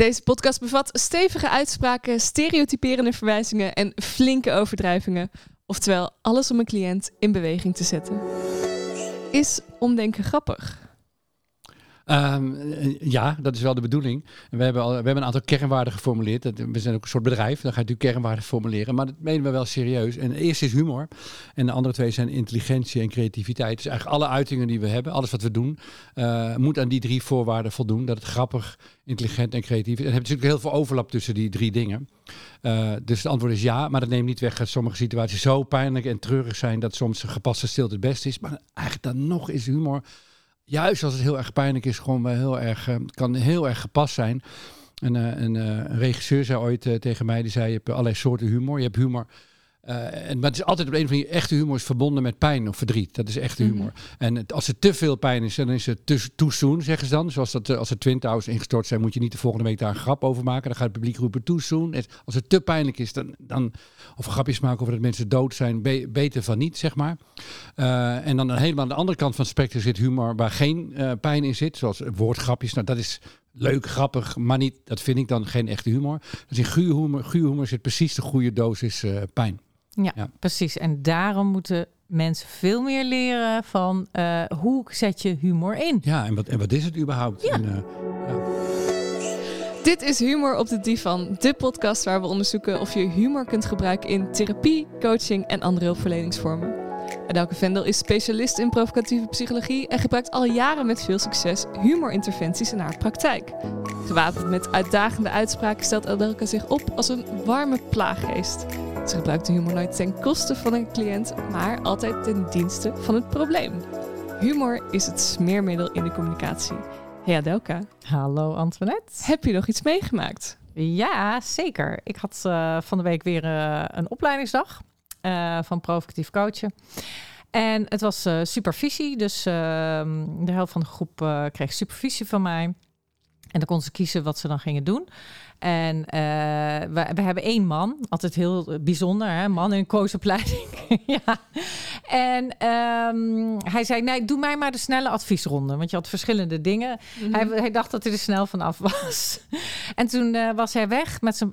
Deze podcast bevat stevige uitspraken, stereotyperende verwijzingen en flinke overdrijvingen. Oftewel, alles om een cliënt in beweging te zetten. Is omdenken grappig? Um, ja, dat is wel de bedoeling. En we, hebben al, we hebben een aantal kernwaarden geformuleerd. We zijn ook een soort bedrijf, dan ga je natuurlijk kernwaarden formuleren. Maar dat menen we wel serieus. En de eerste is humor. En de andere twee zijn intelligentie en creativiteit. Dus eigenlijk alle uitingen die we hebben, alles wat we doen, uh, moet aan die drie voorwaarden voldoen. Dat het grappig, intelligent en creatief is. En er hebt natuurlijk heel veel overlap tussen die drie dingen. Uh, dus het antwoord is ja, maar dat neemt niet weg dat sommige situaties zo pijnlijk en treurig zijn dat soms een gepaste stilte het beste is. Maar eigenlijk dan nog is humor juist als het heel erg pijnlijk is, gewoon wel heel erg, uh, kan heel erg gepast zijn. En, een, uh, een, regisseur zei ooit tegen mij, die zei, je hebt allerlei soorten humor. Je hebt humor en, maar het is altijd op een of andere echte humor is verbonden met pijn of verdriet. Dat is echte humor. Mm -hmm. En het, als er te veel pijn is, dan is het te too soon, zeggen ze dan. Zoals dat, als er Twin Towers ingestort zijn, moet je niet de volgende week daar een grap over maken. Dan gaat het publiek roepen too soon. Als het te pijnlijk is, dan, dan of grapjes maken over dat mensen dood zijn, be, beter van niet, zeg maar. Uh, en dan helemaal aan de andere kant van het spectrum zit humor waar geen uh, pijn in zit. Zoals woordgrapjes. Nou, dat is leuk, grappig, maar niet, dat vind ik dan geen echte humor. Dus in guur humor, guur humor zit precies de goede dosis pijn. Ja, ja, precies. En daarom moeten mensen veel meer leren van uh, hoe zet je humor in. Ja, en wat, en wat is het überhaupt? Ja. En, uh, ja. Dit is Humor op de Divan, de podcast waar we onderzoeken of je humor kunt gebruiken in therapie, coaching en andere hulpverleningsvormen. Adelke Vendel is specialist in provocatieve psychologie en gebruikt al jaren met veel succes humorinterventies in haar praktijk. Gewapend met uitdagende uitspraken stelt Adelke zich op als een warme plaaggeest. Ze gebruikt de humor nooit ten koste van een cliënt, maar altijd ten dienste van het probleem. Humor is het smeermiddel in de communicatie. Hey Adelka. Hallo Antoinette. Heb je nog iets meegemaakt? Ja, zeker. Ik had uh, van de week weer uh, een opleidingsdag uh, van provocatief coachen. En het was supervisie, dus ehm, de helft van de groep kreeg supervisie van mij. En dan kon ze kiezen wat ze dan gingen doen. En uh, we, we, hebben één man, altijd heel bijzonder, hè? man in coachopleiding. ja. En um, hij zei, nee, doe mij maar de snelle adviesronde. Want je had verschillende dingen. Mm -hmm. hij, hij, dacht dat hij er snel vanaf was. en toen uh, was hij weg. Met zijn,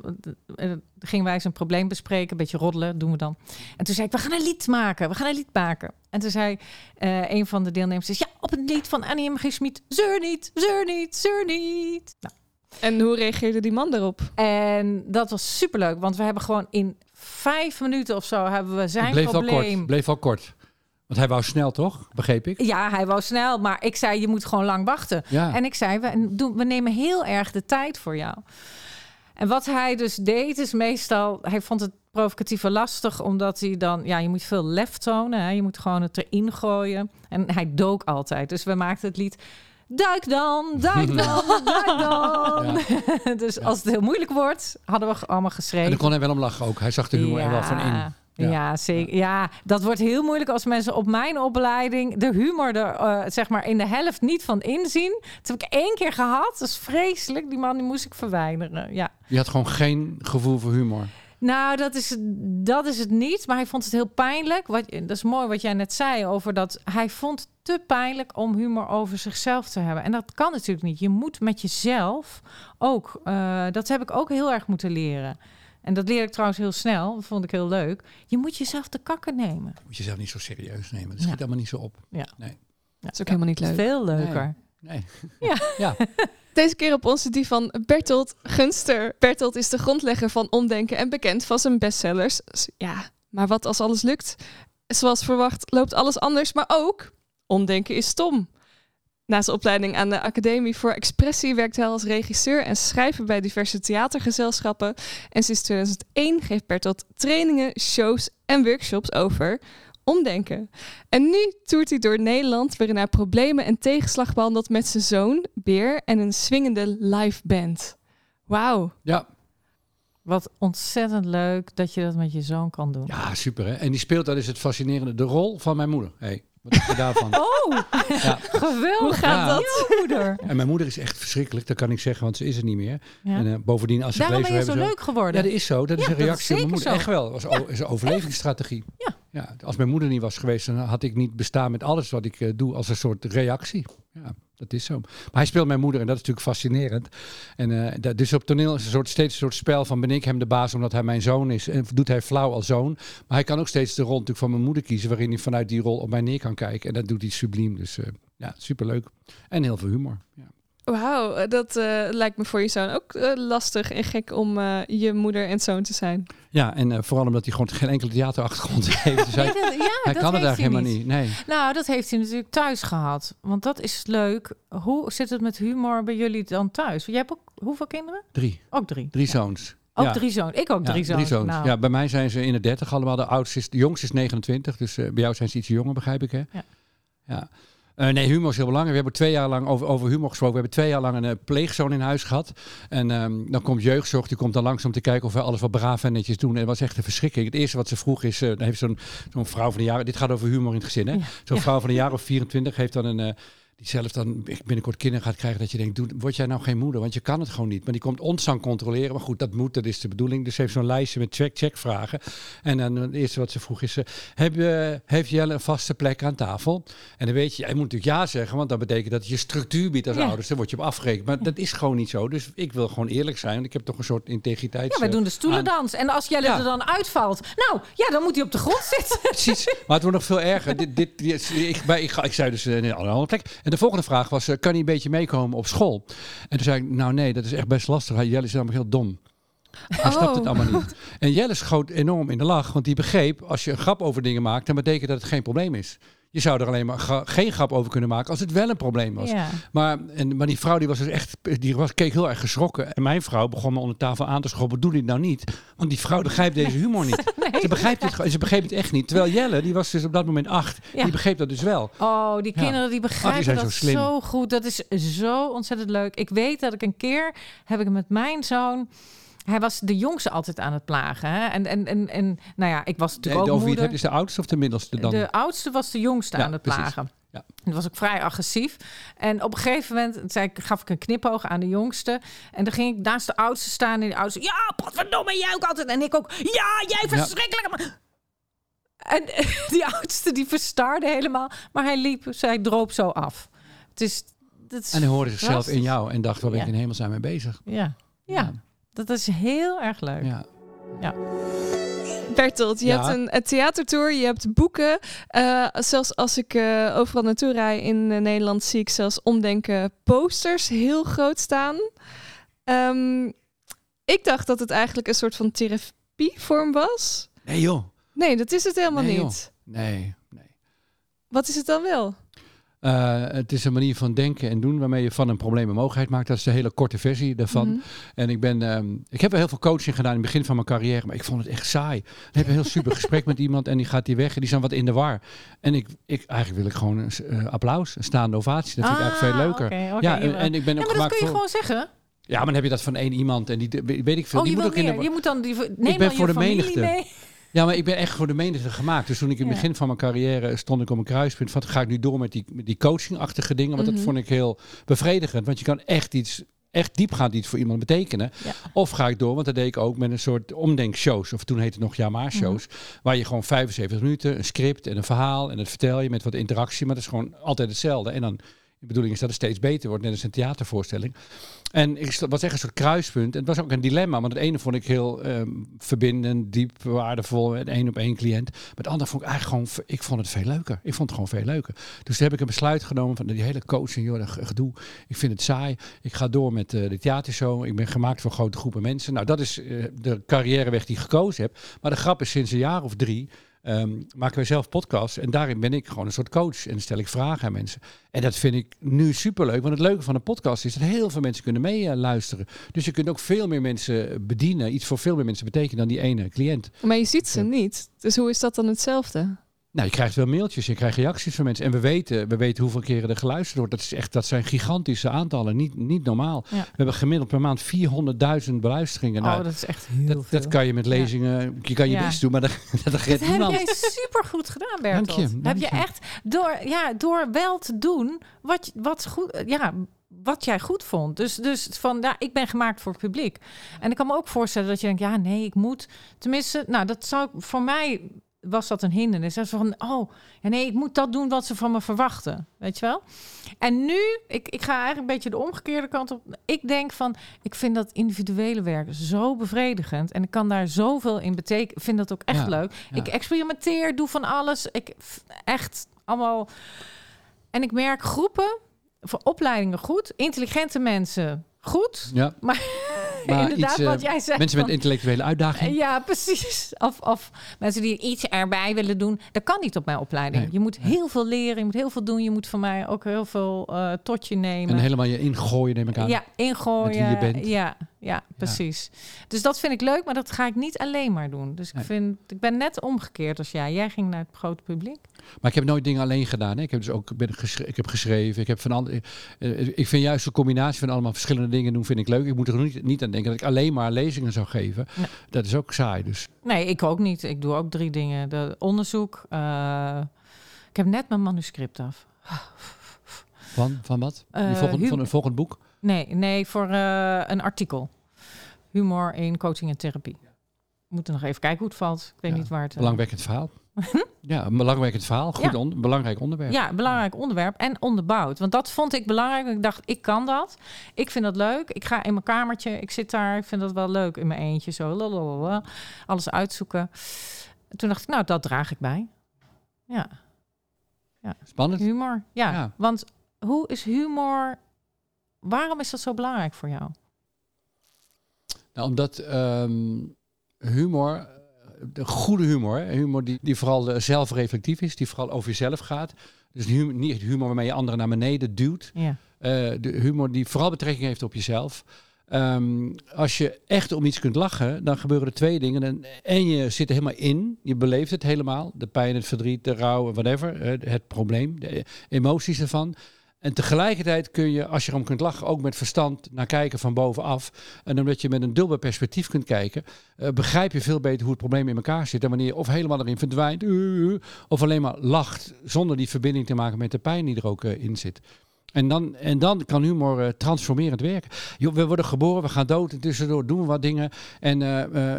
uh, gingen wij zijn probleem bespreken. Een beetje roddelen, doen we dan. En toen zei ik, we gaan een lied maken. We gaan een lied maken. En toen zei een van de deelnemers, ja, op een lied van Annie M. G. Schmid. Zeur niet, zeur niet, zeur niet. Nou. En hoe reageerde die man daarop? En dat was superleuk, want we hebben gewoon in vijf minuten of zo hebben we zijn bleef probleem. Al kort, bleef al kort. Want hij wou snel, toch? Begreep ik? Ja, hij wou snel. Maar ik zei, je moet gewoon lang wachten. Ja. En ik zei, we, doen, we nemen heel erg de tijd voor jou. En wat hij dus deed, is meestal... Hij vond het provocatieve lastig, omdat hij dan... Ja, je moet veel lef tonen. Hè? Je moet gewoon het erin gooien. En hij dook altijd. Dus we maakten het lied... Duik dan, duik dan, duik dan. Ja. dus ja. als het heel moeilijk wordt, hadden we allemaal geschreven. En dan kon hij wel om lachen ook. Hij zag de humor ja. er wel van in. Ja, ja zeker. Ja. dat wordt heel moeilijk als mensen op mijn opleiding de humor er uh, zeg maar in de helft niet van inzien. Dat heb ik één keer gehad. Dat is vreselijk. Die man die moest ik verwijderen. Ja. Je had gewoon geen gevoel voor humor. Nou, dat is, dat is het niet. Maar hij vond het heel pijnlijk. Wat, dat is mooi wat jij net zei over dat hij vond het te pijnlijk om humor over zichzelf te hebben. En dat kan natuurlijk niet. Je moet met jezelf ook. Uh, dat heb ik ook heel erg moeten leren. En dat leer ik trouwens heel snel. Dat vond ik heel leuk. Je moet jezelf te kakken nemen. Je moet jezelf niet zo serieus nemen. Dat schiet ja. allemaal niet zo op. Ja. Nee. Ja, dat is ook helemaal niet leuk. Veel leuker. Nee. nee. Ja. ja. Deze keer op onze die van Bertolt Gunster. Bertolt is de grondlegger van Omdenken en bekend van zijn bestsellers. Ja, maar wat als alles lukt? Zoals verwacht loopt alles anders, maar ook Omdenken is stom. Na zijn opleiding aan de Academie voor Expressie werkt hij als regisseur en schrijver bij diverse theatergezelschappen. En sinds 2001 geeft Bertolt trainingen, shows en workshops over omdenken. En nu toert hij door Nederland waarin hij problemen en tegenslag behandelt met zijn zoon, Beer, en een swingende live band. Wauw. Ja. Wat ontzettend leuk dat je dat met je zoon kan doen. Ja, super hè. En die speelt, dat is het fascinerende, de rol van mijn moeder. Hey, wat is er daarvan? Oh, Ja. geweldig. Hoe gaat Ja. dat? Jouw moeder. En mijn moeder is echt verschrikkelijk, dat kan ik zeggen, want ze is er niet meer. Ja. En eh, bovendien, als ze Daarom ben je zo leuk geworden. Ja, dat is zo. Dat is Ja, een dat is reactie op mijn zeker moeder. zo. Echt wel. Dat is een overlevingsstrategie. Ja. Ja, als mijn moeder niet was geweest, dan had ik niet bestaan met alles wat ik eh, doe als een soort reactie. Ja, dat is zo. Maar hij speelt mijn moeder en dat is natuurlijk fascinerend. En eh, dus op toneel is een soort, steeds een soort spel van ben ik hem de baas omdat hij mijn zoon is. En doet hij flauw als zoon. Maar hij kan ook steeds de rol natuurlijk van mijn moeder kiezen, waarin hij vanuit die rol op mij neer kan kijken. En dat doet hij subliem. Dus eh, ja, superleuk. En heel veel humor. Ja. Wauw, eh, dat eh, lijkt me voor je zoon ook eh, lastig en gek om eh, je moeder en zoon te zijn. Ja, en eh, vooral omdat hij gewoon geen enkele theaterachtergrond heeft. Dus hij, Ja, dat- ja, hij dat kan het eigenlijk helemaal niet. Nee. Nou, dat heeft hij natuurlijk thuis gehad. Want dat is leuk. Hoe zit het met humor bij jullie dan thuis? Jij hebt ook hoeveel kinderen? Drie. Ook drie. Drie Ja. zoons. Ook Ja. drie zoons. Ik ook Ja, drie zoons. Nou, Ja, bij mij zijn ze in de 30 allemaal. De oudste is, de jongste is 29. Dus eh, bij jou zijn ze iets jonger, begrijp ik hè? Ja. ja. Eh, nee, humor is heel belangrijk. We hebben twee jaar lang over, over humor gesproken. We hebben twee jaar lang een eh, pleegzoon in huis gehad. En ehm, dan komt jeugdzorg, die komt dan langs om te kijken of we alles wat braaf en netjes doen. En dat was echt een verschrikking. Het eerste wat ze vroeg is, eh, dan heeft zo'n zo'n vrouw van de jaren, dit gaat over humor in het gezin hè. Ja. Zo'n vrouw van een jaar of 24 heeft dan een... eh, die zelf dan binnenkort kinderen gaat krijgen, dat je denkt, word jij nou geen moeder? Want je kan het gewoon niet. Maar die komt ons dan controleren. Maar goed, dat moet, dat is de bedoeling. Dus ze heeft zo'n lijstje met check-check vragen. En dan het eerste wat ze vroeg is, eh, heb je, heeft Jelle een vaste plek aan tafel? En dan weet je, je moet natuurlijk ja zeggen, want dat betekent dat je structuur biedt als Ja. ouders. Dan word je op afgerekend. Maar dat is gewoon niet zo. Dus ik wil gewoon eerlijk zijn. Want ik heb toch een soort integriteit. Ja, wij doen de stoelendans. En als Jelle Ja. er dan uitvalt, nou ja, dan moet hij op de grond zitten. Precies, maar het wordt nog veel erger. dit, dit, dit- ik, ik, ga- ik zei dus eh, in een andere plek. En de volgende vraag was, eh, kan hij een beetje meekomen op school? En toen zei ik, nou nee, dat is echt best lastig. Hij- Jelle is namelijk heel dom. Hij snapt het Oh. allemaal niet. En Jelle schoot enorm in de lach, want die begreep, als je een grap over dingen maakt, dan betekent dat het geen probleem is. Je zou er alleen maar gra- geen grap over kunnen maken als het wel een probleem was. Ja. Maar, en, maar die vrouw die was dus echt, die was, keek heel erg geschrokken. En mijn vrouw begon me onder tafel aan te schoppen. Doe dit nou niet. Want die vrouw begrijpt deze humor niet. Ze begrijpt het, ze begreep het echt niet. Terwijl Jelle, die was dus op dat moment acht. Ja. Die begreep dat dus wel. Oh, die Ja. kinderen die begrijpen dat zo slim. zo goed. Dat is zo ontzettend leuk. Ik weet dat ik een keer heb ik met mijn zoon. Hij was de jongste altijd aan het plagen. Hè? En, en, en, en nou ja, ik was De, natuurlijk de, ook over wie het moeder. hebt, is de oudste of de middelste dan? De oudste was de jongste Ja, aan het precies. plagen. Ja. Dat was ook vrij agressief. En op een gegeven moment zei ik, gaf ik een knipoog aan de jongste. En dan ging ik naast de oudste staan. En de oudste, ja, potverdomme, jij ook altijd. En ik ook, ja, jij verschrikkelijk. Maar- En die oudste, die verstarde helemaal. Maar hij liep, zij droop zo af. Het is, dat is en hij hoorde zichzelf in jou en dacht, waar ben ik Ja. in hemel zijn mee bezig? Ja. ja, dat is heel erg leuk. ja. Bertolt, je Ja. hebt een, een theatertour, je hebt boeken. Eh, zelfs als ik eh, overal naartoe rij in eh, Nederland, zie ik zelfs omdenken posters heel groot staan. Ehm, ik dacht dat het eigenlijk een soort van therapievorm was. Nee joh. Nee, dat is het helemaal Nee, joh. niet. Nee, nee. Wat is het dan wel? Eh, het is een manier van denken en doen waarmee je van een probleem een mogelijkheid maakt. Dat is de hele korte versie daarvan. Mhm. En ik ben, ehm, ik heb wel heel veel coaching gedaan in het begin van mijn carrière, maar ik vond het echt saai. Dan heb je een heel super gesprek met iemand en die gaat die weg en die dan wat in de war. En ik, ik eigenlijk wil ik gewoon een eh, applaus, een staande ovatie. Dat vind ik eigenlijk veel leuker. Ah, oké, ja, en, ik ben Ja, ook maar dat kun je voor. gewoon zeggen. Ja, maar dan heb je dat van één iemand en die weet ik veel. Oh, die moet ook in de. je moet dan die, neem ben dan voor je de menigte. mee. Ja, maar ik ben echt voor de menigte gemaakt. Dus toen ik in het begin van mijn carrière stond ik op een kruispunt ga ik nu door met die, met die coachingachtige dingen. Want Mhm. dat vond ik heel bevredigend. Want je kan echt iets, echt diepgaand iets voor iemand betekenen. Ja. Of ga ik door, want dat deed ik ook met een soort omdenkshows. Of toen heette het nog ja maar shows. Mhm. Waar je gewoon 75 minuten, een script en een verhaal. En dat vertel je met wat interactie. Maar dat is gewoon altijd hetzelfde. En dan bedoeling is dat het steeds beter wordt, net als een theatervoorstelling. En ik was echt een soort kruispunt. En het was ook een dilemma, want het ene vond ik heel ehm, verbindend, diep, waardevol, en één op één cliënt. Maar het andere vond ik eigenlijk gewoon, ik vond het veel leuker. Ik vond het gewoon veel leuker. Dus toen heb ik een besluit genomen van die hele coaching, joh, dat ge- gedoe. Ik vind het saai. Ik ga door met eh, de theatershow. Ik ben gemaakt voor grote groepen mensen. Nou, dat is eh, de carrièreweg die ik gekozen heb. Maar de grap is, sinds een jaar of drie ehm, maken wij zelf podcasts. En daarin ben ik gewoon een soort coach. En dan stel ik vragen aan mensen. En dat vind ik nu superleuk. Want het leuke van een podcast is dat heel veel mensen kunnen meeluisteren. dus je kunt ook veel meer mensen bedienen. Iets voor veel meer mensen betekenen dan die ene cliënt. Maar je ziet ze niet. Dus hoe is dat dan hetzelfde? Nou, je krijgt wel mailtjes, je krijgt reacties van mensen. En we weten, we weten hoeveel keren er geluisterd wordt. Dat, is echt, dat zijn gigantische aantallen. Niet, niet normaal. Ja. We hebben gemiddeld per maand 400.000 beluisteringen. Nou, oh, dat is echt heel dat, veel. dat kan je met lezingen, je kan je Ja. best doen, maar dat, dat redt Dat heb niemand. jij super goed gedaan, Bertolt. Dank je, dank heb je je. echt door, ja, door wel te doen wat, wat, goed, ja, wat jij goed vond. Dus, dus van, ja, ik ben gemaakt voor het publiek. En ik kan me ook voorstellen dat je denkt, ja, nee, ik moet. Tenminste, nou, dat zou ik voor mij was dat een hindernis. Dat van, oh, ja, nee, ik moet dat doen wat ze van me verwachten. Weet je wel? En nu, ik, ik ga eigenlijk een beetje de omgekeerde kant op. Ik denk van, ik vind dat individuele werk zo bevredigend. En ik kan daar zoveel in betekenen. Ik vind dat ook echt Ja, leuk. ja. Ik experimenteer, doe van alles. Ik echt allemaal. En ik merk groepen, voor opleidingen goed, intelligente mensen goed. Ja. Maar, Maar inderdaad, iets, eh, wat jij zegt. Mensen met intellectuele uitdaging. ja, precies. Of, of mensen die iets erbij willen doen. Dat kan niet op mijn opleiding. Nee, Je moet nee. heel veel leren. Je moet heel veel doen. Je moet van mij ook heel veel eh tot je nemen. En helemaal je ingooien, neem ik aan. ja, ingooien. Met wie je bent. Ja, ja, precies. Dus dat vind ik leuk, maar dat ga ik niet alleen maar doen. Dus ik, vind, ik ben net omgekeerd als jij. Jij ging naar het grote publiek. Maar ik heb nooit dingen alleen gedaan. Hè. Ik heb dus ook ben geschre- ik heb geschreven. Ik heb van eh, ik vind juist de combinatie van allemaal verschillende dingen doen vind ik leuk. Ik moet er niet, niet aan denken dat ik alleen maar lezingen zou geven. Nee. Dat is ook saai. Dus Nee, ik ook niet. Ik doe ook drie dingen. De onderzoek. eh, ik heb net mijn manuscript af. van, van wat? Hu- van een volgend boek? Nee, nee, voor een artikel. Humor in coaching en therapie. We moeten nog even kijken hoe het valt. Ik weet Ja, niet waar het... Belangwekkend verhaal. Ja, een belangwekkend verhaal. Goed Ja. on- belangrijk onderwerp. Ja, belangrijk onderwerp en onderbouwd. Want dat vond ik belangrijk. Ik dacht, ik kan dat. Ik vind dat leuk. Ik ga in mijn kamertje. Ik zit daar. Ik vind dat wel leuk in mijn eentje. Zo lalalala, alles uitzoeken. Toen dacht ik, nou, dat draag ik bij. Ja, Spannend. humor. Ja, Ja. want hoe is humor... Waarom is dat zo belangrijk voor jou? Nou, omdat ehm, humor, de goede humor, humor die, die vooral eh, zelfreflectief is, die vooral over jezelf gaat. Dus humor, niet humor waarmee je anderen naar beneden duwt. Ja, Eh, de humor die vooral betrekking heeft op jezelf. Ehm, als je echt om iets kunt lachen, dan gebeuren er twee dingen. En, en je zit er helemaal in, je beleeft het helemaal. De pijn, het verdriet, de rouw, whatever. eh, Het probleem, de emoties ervan. En tegelijkertijd kun je, als je erom kunt lachen, ook met verstand naar kijken van bovenaf. En omdat je met een dubbel perspectief kunt kijken, eh, begrijp je veel beter hoe het probleem in elkaar zit. En wanneer je of helemaal erin verdwijnt, uh, uh, of alleen maar lacht, zonder die verbinding te maken met de pijn die er ook eh, in zit. En dan, en dan kan humor eh, transformerend werken. We worden geboren, we gaan dood en tussendoor doen we wat dingen. En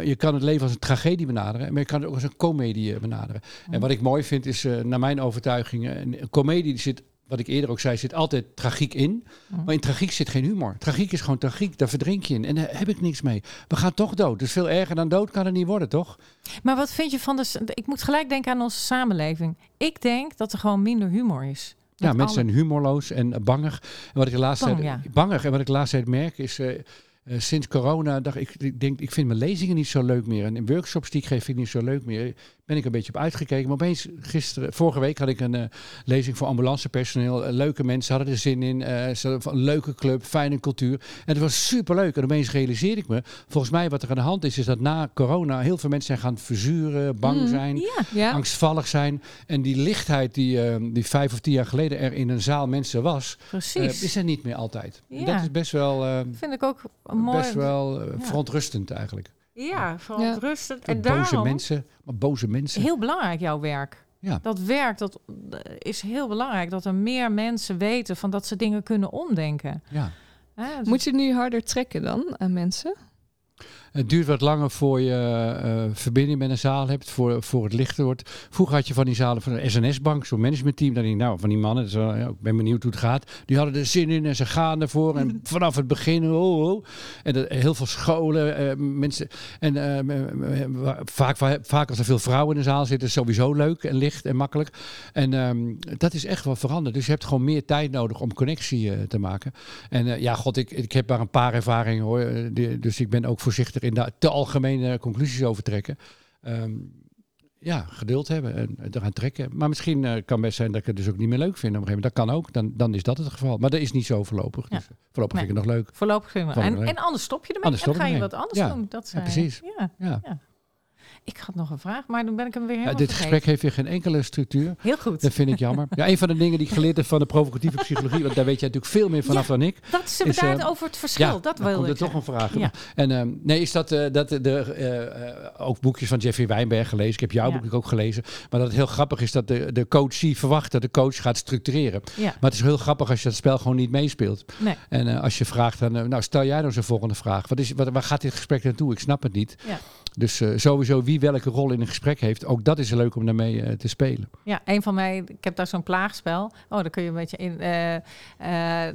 je kan het leven als een tragedie benaderen, maar je kan het ook als een komedie benaderen. En wat ik mooi vind is, naar mijn overtuiging, een, een komedie die zit, wat ik eerder ook zei, zit altijd tragiek in. Mhm. Maar in tragiek zit geen humor. Tragiek is gewoon tragiek, daar verdrink je in. En daar heb ik niks mee. We gaan toch dood. Dus veel erger dan dood kan het niet worden, toch? Maar wat vind je van de... Ik moet gelijk denken aan onze samenleving. Ik denk dat er gewoon minder humor is. Ja, mensen alle- zijn humorloos en eh, bangig. En wat ik de laatste Bang, tijd, ja. bangig. En wat ik de laatste tijd merk is, eh, eh, sinds corona dacht ik, ik denk, ik vind mijn lezingen niet zo leuk meer. En in workshops die ik geef vind ik niet zo leuk meer. Ben ik een beetje op uitgekeken. Maar opeens gisteren, vorige week had ik een eh, lezing voor ambulancepersoneel. Eh, leuke mensen hadden er zin in. eh, ze hadden een leuke club, fijne cultuur. En het was superleuk. En opeens realiseerde ik me, volgens mij wat er aan de hand is, is dat na corona heel veel mensen zijn gaan verzuren, bang Mm. zijn angstvallig zijn. En die lichtheid die, die vijf of tien jaar geleden er in een zaal mensen was, is er niet meer altijd. Dat is best wel, vind ik ook mooi... best wel verontrustend eigenlijk. Ja, verontrustend. En boze daarom mensen, maar boze mensen. heel belangrijk jouw werk. Ja. Dat werk dat eh, is heel belangrijk. Dat er meer mensen weten van dat ze dingen kunnen omdenken. Ja. Hè, dus- moet je nu harder trekken dan aan mensen? Het duurt wat langer voor je eh, verbinding met een zaal hebt, voor, voor het lichter wordt. Vroeger had je van die zalen van de SNS-bank, zo'n managementteam. Dan denk ik, nou, van die mannen, wel- ja, ik ben benieuwd hoe het gaat. Die hadden er zin in en ze gaan ervoor. En vanaf het begin, oh, oh. En dat, heel veel scholen, eh, mensen. En eh, vaak, va- vaak als er veel vrouwen in de zaal zitten, is sowieso leuk en licht en makkelijk. En ehm, dat is echt wel veranderd. Dus je hebt gewoon meer tijd nodig om connectie te maken. En ja, god, ik, ik heb maar een paar ervaringen hoor. Dus ik ben ook voorzichtig in daar te algemene conclusies over trekken. Ehm, ja, geduld hebben en eraan trekken. Maar misschien eh, kan best zijn dat ik het dus ook niet meer leuk vind op een gegeven moment. Dat kan ook, dan, dan is dat het geval. Maar dat is niet zo voorlopig. Ja. Dus eh, voorlopig Nee. vind ik het nog leuk. Voorlopig vinden we. Van- En, en anders stop je ermee. Anders en ga je ik wat anders Ja. doen. Dat Ja, zei- precies. Ja. Ja. Ik had nog een vraag, maar dan ben ik hem weer Ja, helemaal dit gesprek heeft weer geen enkele structuur. Heel goed. Dat vind ik jammer. Ja, een van de dingen die ik geleerd heb van de provocatieve psychologie, want daar weet jij natuurlijk veel meer vanaf Ja, dan ik. Dat is inderdaad eh, over het verschil. Ja, dat er ik toch een vraag. Ja. En ehm, nee, is dat, eh, dat de, eh, ook boekjes van Jeffrey Wijnberg gelezen. Ik heb jouw Ja. boek ook gelezen. Maar dat het heel grappig is dat de, de coachie verwacht dat de coach gaat structureren. Ja. Maar het is heel grappig als je dat spel gewoon niet meespeelt. Nee. En eh, als je vraagt, dan, nou stel jij nou eens een volgende vraag. Wat is, wat, waar gaat dit gesprek naartoe? Ik snap het niet. Ja. Dus eh, sowieso wie welke rol in een gesprek heeft, ook dat is leuk om daarmee eh, te spelen. Ja, een van mij, ik heb daar zo'n plaagspel. Oh, daar kun je een beetje in. eh,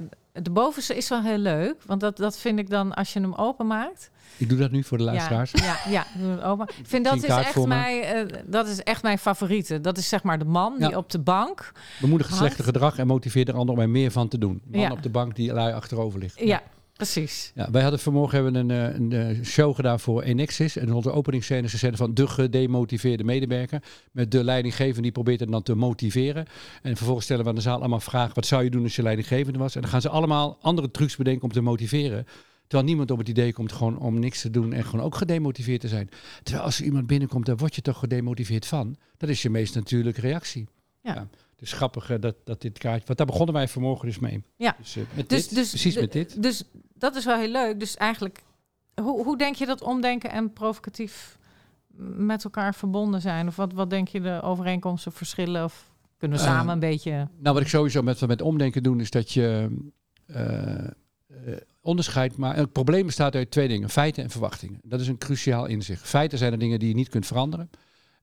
de bovenste is wel heel leuk, want dat, dat vind ik dan als je hem openmaakt. Ik doe dat nu voor de luisteraars. Ja, ja, ja doe het open. Ik vind dat is, echt mijn, dat is echt mijn favoriete. Dat is zeg maar de man die op de bank. Bemoedig het Hard. slechte gedrag en motiveer de ander om er meer van te doen. Man Ja. op de bank die lui achterover ligt. Ja, precies. Ja, wij hadden vanmorgen hebben een, eh, een, eh, show gedaan voor Enexis. En onze openingsscène is een van de gedemotiveerde medewerker. Met de leidinggevende die probeert het dan te motiveren. En vervolgens stellen we aan de zaal allemaal vragen. Wat zou je doen als je leidinggevende was? En dan gaan ze allemaal andere trucs bedenken om te motiveren. Terwijl niemand op het idee komt gewoon om niks te doen en gewoon ook gedemotiveerd te zijn. Terwijl als er iemand binnenkomt, dan word je toch gedemotiveerd van. Dat is je meest natuurlijke reactie. Ja. Dus grappig eh, dat, dat dit kaartje... Want daar begonnen wij vanmorgen dus mee. Ja. Dus, eh, met Dus, dit, dus, precies de- met dit. Dus dat is wel heel leuk. Dus eigenlijk, hoe, hoe denk je dat omdenken en provocatief met elkaar verbonden zijn? Of wat, wat denk je de overeenkomsten, verschillen? Of kunnen we Eh, samen een beetje... Nou, wat ik sowieso met, met omdenken doen, is dat je eh, onderscheidt. Maar het probleem bestaat uit twee dingen: feiten en verwachtingen. Dat is een cruciaal inzicht. Feiten zijn er dingen die je niet kunt veranderen.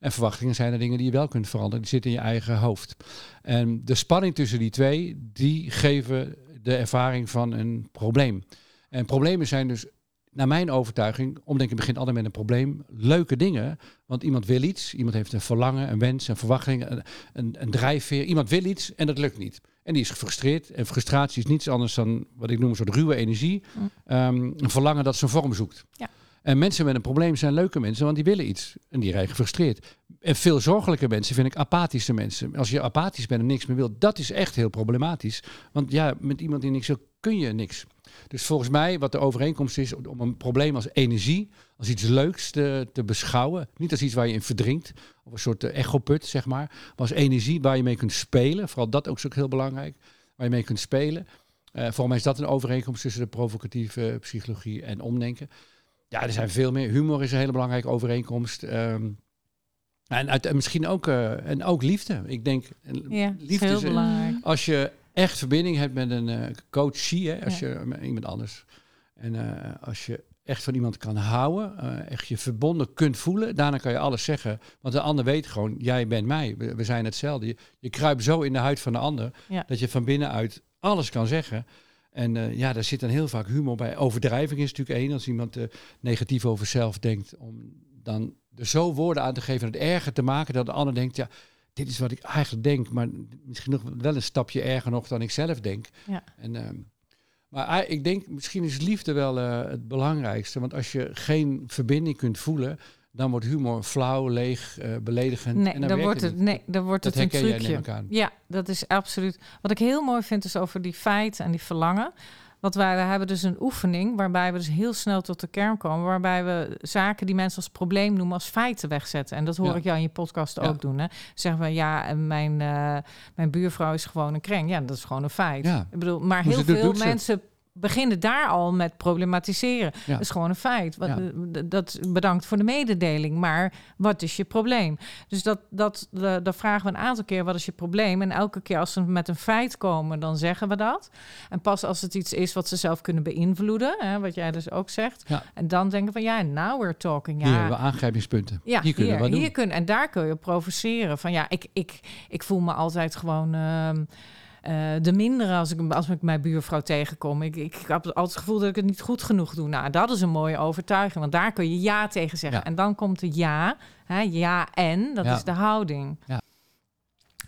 En verwachtingen zijn er dingen die je wel kunt veranderen. Die zitten in je eigen hoofd. En de spanning tussen die twee, die geven de ervaring van een probleem. En problemen zijn dus, naar mijn overtuiging, omdenken begint altijd met een probleem. Leuke dingen, want iemand wil iets. Iemand heeft een verlangen, een wens, een verwachting, een, een, een drijfveer. Iemand wil iets en dat lukt niet. En die is gefrustreerd. En frustratie is niets anders dan wat ik noem een soort ruwe energie. Mm. Ehm, een verlangen dat zijn vorm zoekt. Ja. En mensen met een probleem zijn leuke mensen, want die willen iets. En die rijden gefrustreerd. En veel zorgelijke mensen vind ik apathische mensen. Als je apathisch bent en niks meer wil, dat is echt heel problematisch. Want ja, met iemand die niks wil, kun je niks. Dus volgens mij, wat de overeenkomst is, om een probleem als energie, als iets leuks te, beschouwen. Niet als iets waar je in verdrinkt, of een soort echoput, zeg maar. Maar als energie waar je mee kunt spelen. Vooral dat ook is ook heel belangrijk. Waar je mee kunt spelen. Eh volgens mij is dat een overeenkomst tussen de provocatieve psychologie en omdenken. Ja, er zijn veel meer. Humor is een hele belangrijke overeenkomst. Ehm, en, uit, en misschien ook, eh, en ook liefde. Ik denk, en Ja, liefde heel is, belangrijk. als je echt verbinding hebt met een eh coachie, hè, als Ja. je met iemand anders. En eh, als je echt van iemand kan houden, echt je verbonden kunt voelen, daarna kan je alles zeggen. Want de ander weet gewoon, jij bent mij, we, we zijn hetzelfde. Je, je kruipt zo in de huid van de ander, Ja. dat je van binnenuit alles kan zeggen. En eh, ja, daar zit dan heel vaak humor bij. Overdrijving is natuurlijk één. Als iemand eh, negatief over zelf denkt, om dan er zo woorden aan te geven en het erger te maken, dat de ander denkt, ja, dit is wat ik eigenlijk denk, maar misschien nog wel een stapje erger nog dan ik zelf denk. Ja. En, ehm, maar ik denk, misschien is liefde wel eh, het belangrijkste. Want als je geen verbinding kunt voelen, dan wordt humor flauw, leeg, eh, beledigend. Nee, en dan, werkt wordt het niet. nee, dan wordt Dat het een trucje. Ja, dat is absoluut. Wat ik heel mooi vind is over die feiten en die verlangen. Want wij we hebben dus een oefening waarbij we dus heel snel tot de kern komen. Waarbij we zaken die mensen als probleem noemen als feiten wegzetten. En dat hoor Ja. ik jou in je podcast Ja. ook doen. Hè? Zeggen we ja, en mijn, eh, mijn buurvrouw is gewoon een kreng. Ja, dat is gewoon een feit. Ja. Ik bedoel, maar Hoe heel veel mensen beginnen daar al met problematiseren. Ja. Dat is gewoon een feit. Wat, Ja. eh, dat, bedankt voor de mededeling. Maar wat is je probleem? Dus dat, dat, dat vragen we een aantal keer, wat is je probleem? En elke keer als ze met een feit komen, dan zeggen we dat. En pas als het iets is wat ze zelf kunnen beïnvloeden, hè, wat jij dus ook zegt. Ja. En dan denken we, ja, now we're talking. Ja, Hier hebben we aangrijpingspunten. ja, hier kunnen we doen. hier kun- en daar kun je provoceren. Van ja, ik, ik, ik voel me altijd gewoon ehm, eh, de mindere als ik, als ik mijn buurvrouw tegenkom. Ik, ik, heb altijd het gevoel dat ik het niet goed genoeg doe. Nou, dat is een mooie overtuiging, want daar kun je ja tegen zeggen. Ja. En dan komt de ja, hè, ja en, dat Ja. is de houding. Ja.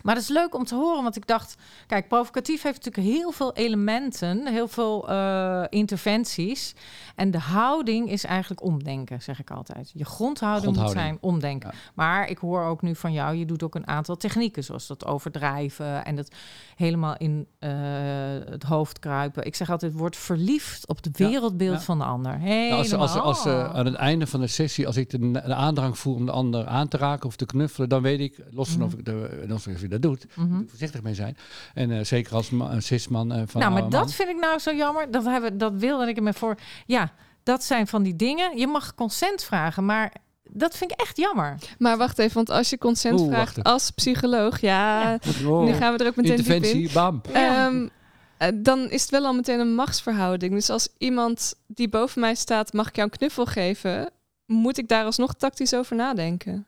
Maar dat is leuk om te horen, want ik dacht, kijk, provocatief heeft natuurlijk heel veel elementen, heel veel eh, interventies. En de houding is eigenlijk omdenken, zeg ik altijd. Je grondhouding, moet zijn omdenken. Ja. Maar ik hoor ook nu van jou, je doet ook een aantal technieken, zoals dat overdrijven en het helemaal in eh, het hoofd kruipen. Ik zeg altijd, word verliefd op het wereldbeeld ja. van de ander. Nou, als, als, als, aan het einde van de sessie, als ik de, de aandrang voel om de ander aan te raken of te knuffelen, dan weet ik, los van Mhm. of, ik de, los van of je dat doet, Mhm. moet ik voorzichtig mee zijn. En eh, zeker als ma- een cisman eh, van Nou, maar dat man. vind ik nou zo jammer. Dat, hebben, dat wilde ik me voor. Ja, dat zijn van die dingen. Je mag consent vragen, maar dat vind ik echt jammer. Maar wacht even, want als je consent Oeh, vraagt als psycholoog, ja, Ja. Oh, nu gaan we er ook meteen diep in. interventie, bam. Ja. Ehm, eh, dan is het wel al meteen een machtsverhouding. Dus als iemand die boven mij staat, mag ik jou een knuffel geven? moet ik daar alsnog tactisch over nadenken.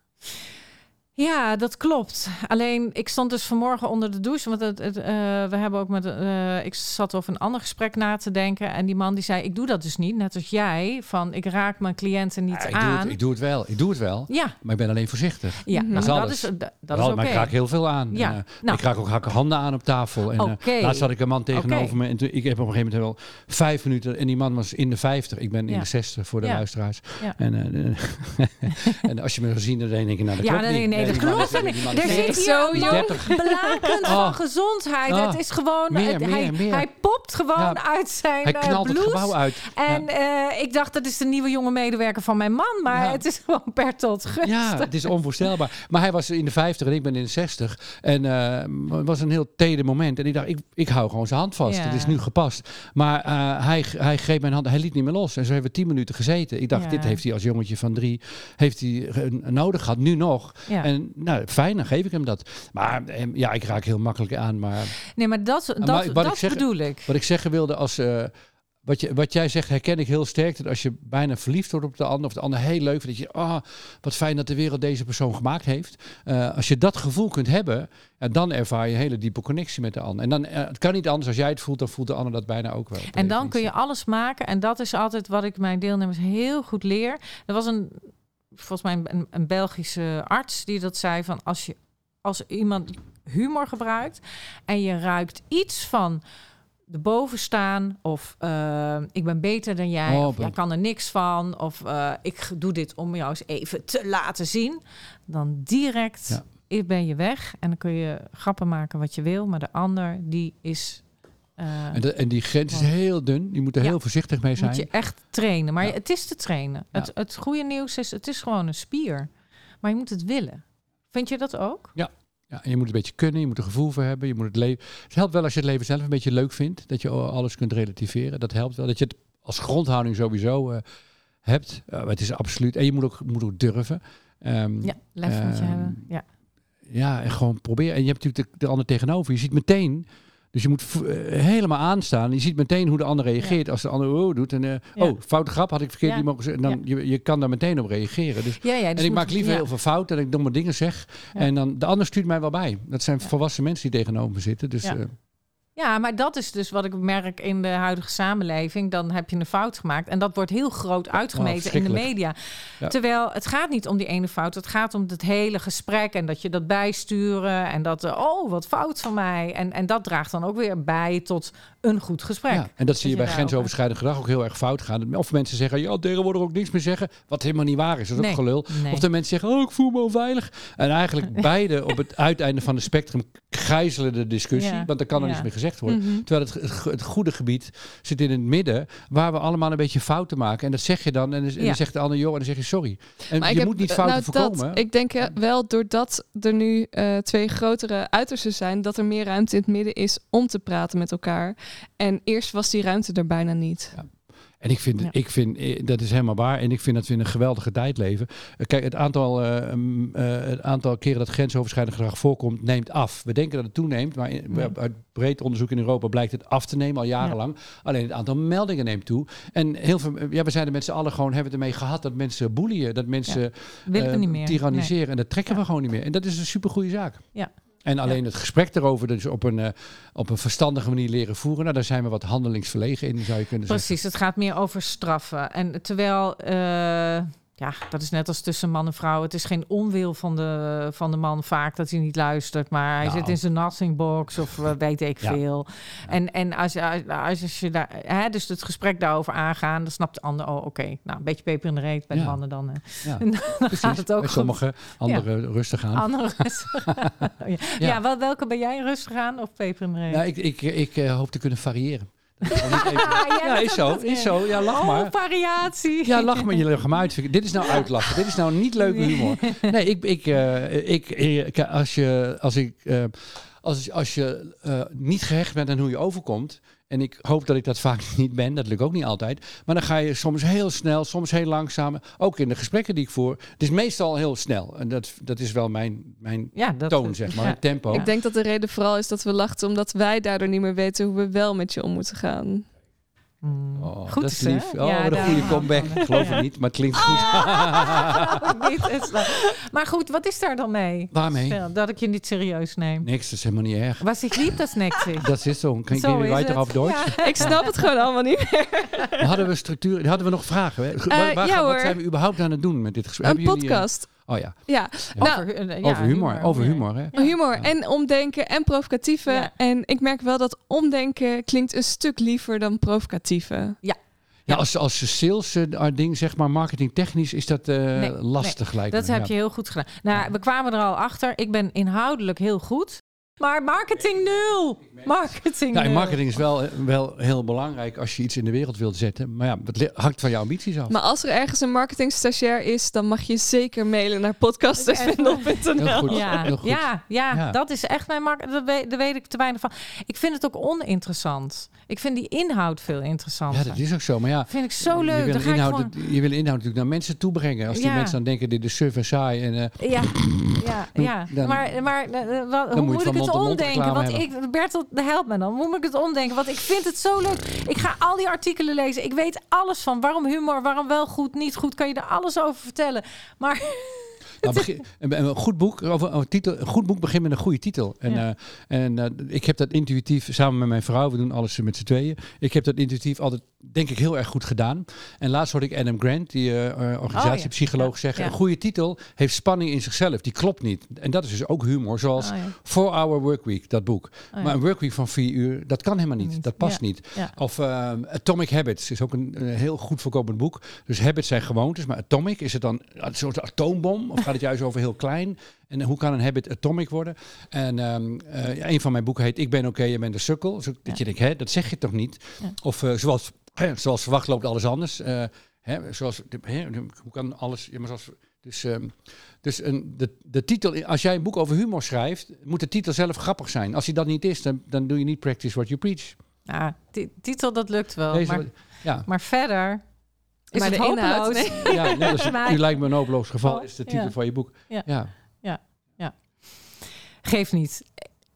Ja, dat klopt. Alleen ik stond dus vanmorgen onder de douche. Want het, het, eh, we hebben ook met. eh, ik zat over een ander gesprek na te denken. En die man die zei: Ik doe dat dus niet. Net als jij. Van ik raak mijn cliënten niet Ja, ik, doe aan. het, ik doe het wel. Ik doe het wel. ja, Maar ik ben alleen voorzichtig. ja. Nou, Dat is dat is, dat, dat Wel, is oké. Maar ik raak heel veel aan. Ja, En, eh, nou. Ik raak ook hakken handen aan op tafel. En, Oké. laatst had ik een man tegenover me. En toen, ik heb op een gegeven moment wel vijf minuten. En die man was in de vijftig. Ik ben in Ja. de zestig voor de luisteraars. Ja. En, en als je me gezien dan denk ik, nou dat Ja, klopt nee, niet. Nee, klopt niet. Er zit hier zo een jong. man 30. blakend Oh. van gezondheid. Oh. Het is gewoon... Meer, het- meer, hij, meer. hij popt gewoon Ja. uit zijn Hij eh, knalt het blouse. gebouw uit. En eh, ik dacht, dat is de nieuwe jonge medewerker van mijn man. Maar Ja. het is gewoon Bertolt Gunst. Ja, het is onvoorstelbaar. Maar hij was in de 50 en ik ben in de 60. En eh, het was een heel teder moment. En ik dacht, ik, ik hou gewoon zijn hand vast. Het is nu gepast. Maar eh, hij, hij greep mijn hand, hij liet niet meer los. En zo hebben we tien minuten gezeten. Ik dacht, dit heeft hij als jongetje van drie heeft hij, eh, nodig gehad. Nu nog. Ja. En nou, fijn, dan geef ik hem dat. Maar eh, ja, ik raak heel makkelijk aan. Maar Nee, maar dat, dat, maar dat ik zeg- bedoel ik. wat ik zeggen wilde als... eh, wat, je, wat jij zegt herken ik heel sterk. Dat als je bijna verliefd wordt op de ander... of de ander heel leuk vindt... dat je, ah, wat fijn dat de wereld deze persoon gemaakt heeft. Eh, als je dat gevoel kunt hebben... Ja, dan ervaar je een hele diepe connectie met de ander. En dan, eh, het kan niet anders. Als jij het voelt, dan voelt de ander dat bijna ook wel. En dan kun je alles maken. En dat is altijd wat ik mijn deelnemers heel goed leer. Er was een, volgens mij een, een Belgische arts die dat zei van als je als iemand humor gebruikt en je ruikt iets van de bovenstaan of eh, ik ben beter dan jij Oh, of jij kan er niks van of eh, ik doe dit om jou eens even te laten zien, dan direct Ja. ben je weg en dan kun je grappen maken wat je wil, maar de ander die is eh, En, de- en die grens is Ja. heel dun. Je moet er Ja. heel voorzichtig mee zijn. moet je echt trainen. Maar Ja. het is te trainen. Ja. Het, het goede nieuws is, het is gewoon een spier. Maar je moet het willen. Vind je dat ook? Ja, en je moet een beetje kunnen, je moet er gevoel voor hebben. Je moet het, leven. het helpt wel als je het leven zelf een beetje leuk vindt. Dat je alles kunt relativeren. Dat helpt wel. Dat je het als grondhouding sowieso eh, hebt. Eh, het is absoluut. En je moet ook, moet ook durven. Ehm, Ja, lef moet je Ehm, hebben. Ja. ja, en gewoon proberen. En je hebt natuurlijk de, de ander tegenover. Je ziet meteen. Dus je moet eh, helemaal aanstaan. Je ziet meteen hoe de ander reageert. Als de ander oh doet. En, eh, Ja. Oh, foute grap had ik verkeerd Ja. niet mogen zeggen. Dan, je, je kan daar meteen op reageren. Dus dus en ik maak liever heel veel fouten en ik domme dingen zeg. En dan de ander stuurt mij wel bij. Dat zijn volwassen mensen die tegenover me zitten. Dus Ja. Ja, maar dat is dus wat ik merk in de huidige samenleving. Dan heb je een fout gemaakt. En dat wordt heel groot uitgemeten in de media. Ja. Terwijl het gaat niet om die ene fout. Het gaat om het hele gesprek. En dat je dat bijsturen. En dat, eh, oh, wat fout van mij. En, en dat draagt dan ook weer bij tot een goed gesprek. ja. En dat zie je bij grensoverschrijdend gedrag ook heel erg fout gaan. Of mensen zeggen, ja, tegenwoordig ook niks meer zeggen. Wat helemaal niet waar is. Dat is Nee. ook gelul. Nee. Of de mensen zeggen, oh, ik voel me onveilig. En eigenlijk beide op het uiteinde van het spectrum gijzelen de discussie. Ja. Want er kan er Ja. niets meer gezegd worden. Mhm. Terwijl het, het, het goede gebied zit in het midden, waar we allemaal een beetje fouten maken. En dat zeg je dan. En dan, en dan zegt de ander, joh, en dan zeg je sorry. En Maar je heb- moet niet fouten nou, voorkomen. Dat, ik denk wel doordat er nu eh, twee grotere uitersten zijn, dat er meer ruimte in het midden is om te praten met elkaar. En eerst was die ruimte er bijna niet. En ik vind, Ja. ik vind, eh, dat is helemaal waar. En ik vind dat we in een geweldige tijd leven. Eh, Kijk, het aantal, eh, mm, het aantal keren dat grensoverschrijdend gedrag voorkomt, neemt af. We denken dat het toeneemt, maar in- uit breed onderzoek in Europa blijkt het af te nemen, al jarenlang. Alleen het aantal meldingen neemt toe. En heel veel, ja, we zijn er met z'n allen gewoon, hebben het ermee gehad dat mensen boeien, dat mensen meer. tyranniseren. En dat trekken we gewoon niet meer. En dat is een supergoeie zaak. Ja. En alleen het gesprek erover, dus op een, eh, op een verstandige manier leren voeren, nou, daar zijn we wat handelingsverlegen in, zou je kunnen zeggen. Precies, het gaat meer over straffen. En terwijl, eh, ja, dat is net als tussen man en vrouw. Het is geen onwil van de, van de man vaak dat hij niet luistert. Maar hij Nou. zit in zijn nothing box of eh, weet ik Ja. veel. En, en als, je- als, als je daar, hè, dus het gesprek daarover aangaan, dan snapt de ander, oh oké, nou een beetje peper in de reet bij de mannen dan. hè. Ja. En dan Precies. gaat het ook Bij goed. sommigen, anderen rustig aan. Andere ja. ja. wel, welke ben jij rustig aan of peper in de reet? Ja, ik ik, ik eh, hoop te kunnen variëren. Ah, ja, is zo, is zo. Ja, lach oh, maar. variatie. Ja, lach maar. Je lach hem uit. Dit is nou uitlachen. Dit is nou niet leuke humor. Nee, ik, ik, eh, ik, ik, als je, als ik, eh, als, als je eh, niet gehecht bent aan hoe je overkomt. En ik hoop dat ik dat vaak niet ben. Dat lukt ook niet altijd. Maar dan ga je soms heel snel, soms heel langzaam. Ook in de gesprekken die ik voer. Het is meestal heel snel. En dat, dat is wel mijn, mijn Ja, dat, toon, zeg maar. ja. Het tempo. Ik denk dat de reden vooral is dat we lachten omdat wij daardoor niet meer weten hoe we wel met je om moeten gaan. Mm. Oh, Goed dat is hè? lief. Oh, Ja, een goede ik comeback. van. Geloof Ja. het niet, maar het klinkt goed. Niet, het maar goed, wat is daar dan mee? Waarmee? Dat ik je niet serieus neem. Niks, dat is helemaal niet erg. Was ik lieb, dat is niks. Dat is zo. Kan Zo je weiter op Duits? Ja. Ik snap het gewoon allemaal niet meer. Hadden we structuur? Hadden we nog vragen? hè? Waar- Eh, waar- ja, wat hoor. zijn we überhaupt aan het doen met dit gesprek? Een Hebben jullie, eh, podcast. Oh ja, Ja, Nou, Over, ja, over humor. Over ja. humor, hè? Ja. humor en omdenken en provocatieve. Ja. En ik merk wel dat omdenken klinkt een stuk liever dan provocatieve. Ja, als, als sales eh, ding, zeg maar, marketingtechnisch, is dat eh, Nee, lastig lijkt Dat me. heb ja. je heel goed gedaan. Nou, we kwamen er al achter. Ik ben inhoudelijk heel goed. Maar marketing nul. Marketing Ja, en nul. marketing is wel, wel heel belangrijk als je iets in de wereld wilt zetten. Maar ja, het hangt van jouw ambities af. Maar als er ergens een marketingstagiair is, dan mag je zeker mailen naar goed. Ja, ja, ja, Ja. dat is echt mijn markt. Daar weet, daar weet ik te weinig van. Ik vind het ook oninteressant. Ik vind die inhoud veel interessanter. ja, dat is ook zo. Maar ja, vind ik zo je leuk. wil, Dan ga ik inhoud, gewoon... je wil inhoud natuurlijk naar mensen toe brengen. Als die Ja. mensen dan denken, dit is suf en saai. En, eh, Ja, ja, ja. Dan- maar, maar eh, eh, wat- moet hoe je moet van ik het mond-tot-mond omdenken? Want ik, Bertel, help me dan. Hoe moet ik het omdenken? Want ik vind het zo leuk. Ik ga al die artikelen lezen. Ik weet alles van waarom humor, waarom wel goed, niet goed. Kan je er alles over vertellen. Maar nou, begin- een, een goed boek, over titel, een goed boek begint met een goede titel. En, Ja. eh, en eh, ik heb dat intuïtief samen met mijn vrouw, we doen alles met z'n tweeën. Ik heb dat intuïtief altijd, denk ik, heel erg goed gedaan. En laatst hoorde ik Adam Grant, die eh, eh, organisatiepsycholoog, Ja, zeggen: ja. een goede titel heeft spanning in zichzelf. Die klopt niet. En dat is dus ook humor, zoals Oh. Four Hour Workweek, dat boek. Oh. Maar een workweek van vier uur, dat kan helemaal niet. Dat past niet. Of eh, Atomic Habits is ook een, een heel goed voorkomend boek. Dus habits zijn gewoontes, maar atomic is het dan een soort atoombom? Of gaat het juist over heel klein? En hoe kan een habit atomic worden? En ehm, eh, ja, een van mijn boeken heet Ik ben oké, je bent een sukkel. Zo, Dat je denkt, hè, dat zeg je toch niet? Ja. Of eh, zoals, hè, zoals verwacht loopt alles anders. Eh, hè, zoals, hè, hoe kan alles... Ja, maar zoals, dus ehm, dus een, de, de titel, als jij een boek over humor schrijft, moet de titel zelf grappig zijn. Als hij dat niet is, dan, dan doe je niet practice what you preach. Ti- titel, dat lukt wel. Deze- maar, ja, maar verder is Maar het de inhoud, nee. ja net als, Maar- u lijkt me een hopeloos geval, is de titel Ja. van je boek. Ja. ja. Geeft niet.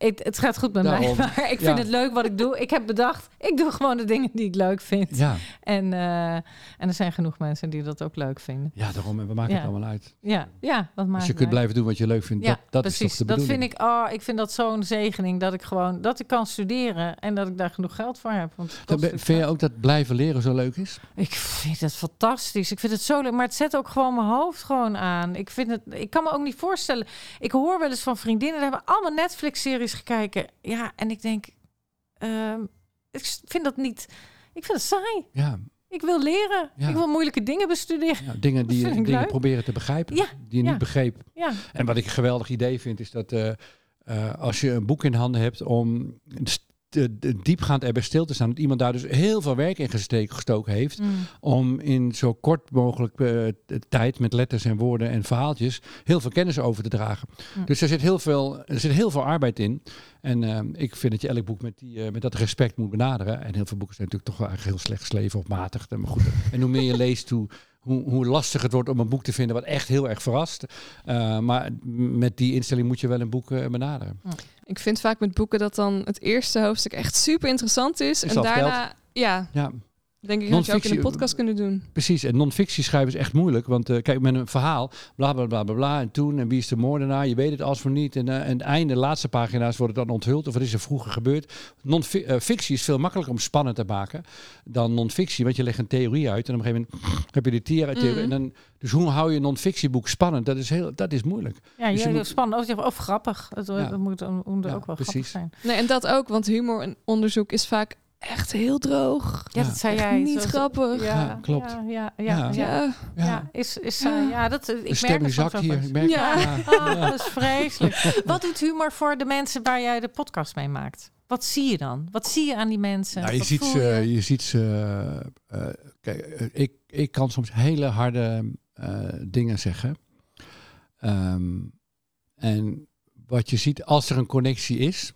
Het, het gaat goed met mij, maar ik vind Ja. het leuk wat ik doe. Ik heb bedacht, ik doe gewoon de dingen die ik leuk vind. Ja. En, eh, en er zijn genoeg mensen die dat ook leuk vinden. ja, daarom. En we maken Ja. het allemaal uit. Ja, ja wat maakt Als je kunt uit? blijven doen wat je leuk vindt, Ja, dat, dat precies. is toch de dat vind ik, oh, ik vind dat zo'n zegening dat ik gewoon dat ik kan studeren en dat ik daar genoeg geld voor heb. Want vind je ook dat blijven leren zo leuk is? Ik vind het fantastisch. Ik vind het zo leuk. Maar het zet ook gewoon mijn hoofd gewoon aan. Ik, vind het, ik kan me ook niet voorstellen. Ik hoor wel eens van vriendinnen... die hebben allemaal Netflix-series gekeken. Ja, en ik denk... ehm, ik vind dat niet... Ik vind het saai. Ja, Ik wil leren. Ja. Ik wil moeilijke dingen bestuderen. ja dingen die dingen leuk. proberen te begrijpen, Ja, die je niet begreep. Ja, En wat ik een geweldig idee vind, is dat eh, eh, als je een boek in handen hebt om de, de diepgaand erbij stil te staan, dat iemand daar dus heel veel werk in gestoken heeft, Mm. om in zo kort mogelijk eh, tijd met letters en woorden en verhaaltjes heel veel kennis over te dragen. Mm. Dus er zit heel veel, er zit heel veel arbeid in. En eh, ik vind dat je elk boek met, die, eh, met dat respect moet benaderen. En heel veel boeken zijn natuurlijk toch wel eigenlijk heel slecht geschreven of matig. Maar goed, en hoe meer je leest, hoe, hoe, hoe lastig het wordt om een boek te vinden wat echt heel erg verrast. Eh, maar met die instelling moet je wel een boek eh, benaderen. Ik vind vaak met boeken dat dan het eerste hoofdstuk echt super interessant is. Is en daarna, ja, Ja, denk ik dat je ook in een podcast kunnen doen. Precies, en non-fictie schrijven is echt moeilijk. Want eh, kijk, met een verhaal, bla bla bla bla bla. En toen, en wie is de moordenaar? Je weet het als voor niet. En, eh, en het einde, de laatste pagina's worden dan onthuld. Of wat is er vroeger gebeurd? Non-fictie is veel makkelijker om spannend te maken dan non-fictie. Want je legt een theorie uit. En op een gegeven moment heb je de theorie. Mhm. en dan, dus hoe hou je een non-fictieboek spannend? Dat is, heel, dat is moeilijk. ja Dus je je moet- spannend of, of grappig. Ja. dat moet, moet ook Ja, wel grappig precies. zijn. Nee, en dat ook, want humor en onderzoek is vaak echt heel droog. Ja, dat zei Echt jij. niet grappig. Ja, Ja, klopt. Ja, ja, ja, Ja. ja. Ja, Ja, Ja, is, is Ja. ja. ja, dat, ik de merk het hier. Ik merk, Ja. ja. Ja. dat is vreselijk. Wat doet humor voor de mensen waar jij de podcast mee maakt? Wat zie je dan? Wat zie je aan die mensen? Nou, je ziet ze, je ziet ze. eh, eh, kijk, eh, ik, ik kan soms hele harde eh, dingen zeggen. Ehm, en wat je ziet als er een connectie is,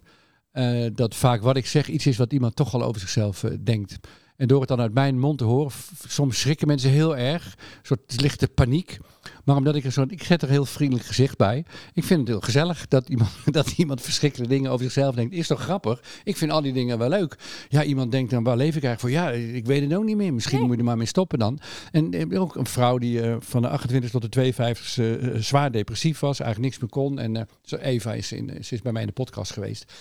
eh, dat vaak wat ik zeg iets is wat iemand toch al over zichzelf eh, denkt. En door het dan uit mijn mond te horen, soms schrikken mensen heel erg. Een soort lichte paniek. Maar omdat ik er zo'n, ik zet er heel vriendelijk gezicht bij. Ik vind het heel gezellig dat iemand, dat iemand verschrikkelijke dingen over zichzelf denkt. Is toch grappig? Ik vind al die dingen wel leuk. Ja, iemand denkt dan, waar leef ik eigenlijk voor? Ja, ik weet het ook niet meer. Misschien Nee. moet je er maar mee stoppen dan. En ook een vrouw die eh, van de 28 tot de 52 eh, zwaar depressief was. Eigenlijk niks meer kon. En Eva is, in, ze is bij mij in de podcast geweest.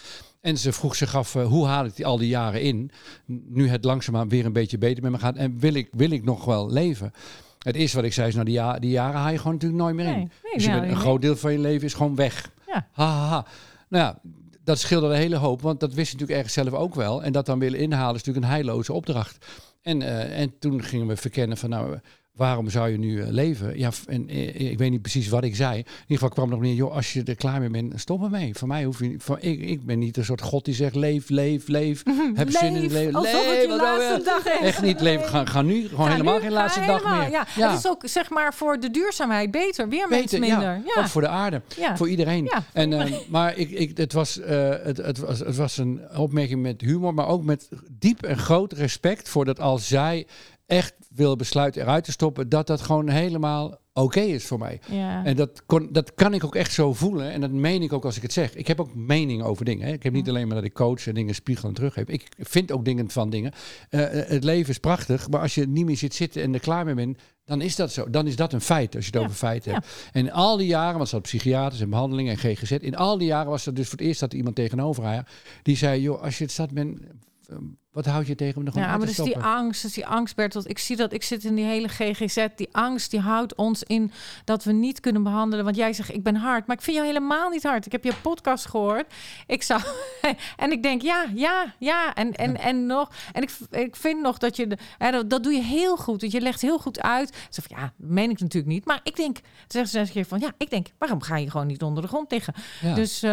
En ze vroeg zich af, eh, hoe haal ik die al die jaren in? Nu het langzaamaan weer een beetje beter met me gaat. En wil ik, wil ik nog wel leven? Het eerste wat ik zei is, nou die, ja, die jaren haal je gewoon natuurlijk nooit meer in. Nee, nee, dus je bent, een groot deel van je leven is gewoon weg. Ja. Ha, ha, ha. Nou ja, dat scheelde een hele hoop. Want dat wist je natuurlijk ergens zelf ook wel. En dat dan willen inhalen is natuurlijk een heilloze opdracht. En, eh, en toen gingen we verkennen van nou, waarom zou je nu eh, leven? Ja, en eh, ik weet niet precies wat ik zei. In ieder geval kwam nog neer, joh, als je er klaar mee bent, stop ermee. Voor mij hoef je niet, voor, ik, ik ben niet een soort god die zegt leef, leef, leef. Heb zin in het Leef, leven. alsof het Leef, je nou laatste dag is. Echt niet leven. Ga, ga nu gewoon Ga helemaal nu, geen laatste dag helemaal, meer. Ja. Het is ook zeg maar voor de duurzaamheid beter. Weer mensen minder. Ja. Ook voor de aarde. Ja. Voor iedereen. En, eh, maar ik, ik, het, was, eh, het, het, was, het was een opmerking met humor, maar ook met diep en groot respect voor dat als zij echt wil besluiten eruit te stoppen, dat dat gewoon helemaal oké is voor mij. Ja. En dat, kon, dat kan ik ook echt zo voelen. En dat meen ik ook als ik het zeg. Ik heb ook mening over dingen. Hè. Ik heb niet alleen maar dat ik coach en dingen spiegel en teruggeef. Ik vind ook dingen van dingen. Eh, eh, het leven is prachtig. Maar als je niet meer zit zitten en er klaar mee bent, dan is dat zo. Dan is dat een feit, als je het Ja, over feiten ja. hebt. En al die jaren, want ze had psychiaters en behandelingen en GGZ. In al die jaren was er dus voor het eerst dat iemand tegenover haar. Die zei, joh, als je het zat bent, wat houd je tegen om gewoon Ja, maar te dus die angst, dus die angst, Bertolt. Ik zie dat, ik zit in die hele GGZ. Die angst, die houdt ons in dat we niet kunnen behandelen. Want jij zegt, ik ben hard. Maar ik vind jou helemaal niet hard. Ik heb je podcast gehoord. Ik zou... en ik denk, ja, ja, ja. En, en, en nog... En ik, ik vind nog dat je... Hè, dat, dat doe je heel goed. Want je legt heel goed uit. Ze van, ja, dat meen ik natuurlijk niet. Maar ik denk... Zegt ze van, ja, ik denk... Waarom ga je gewoon niet onder de grond liggen? Ja. Dus, eh,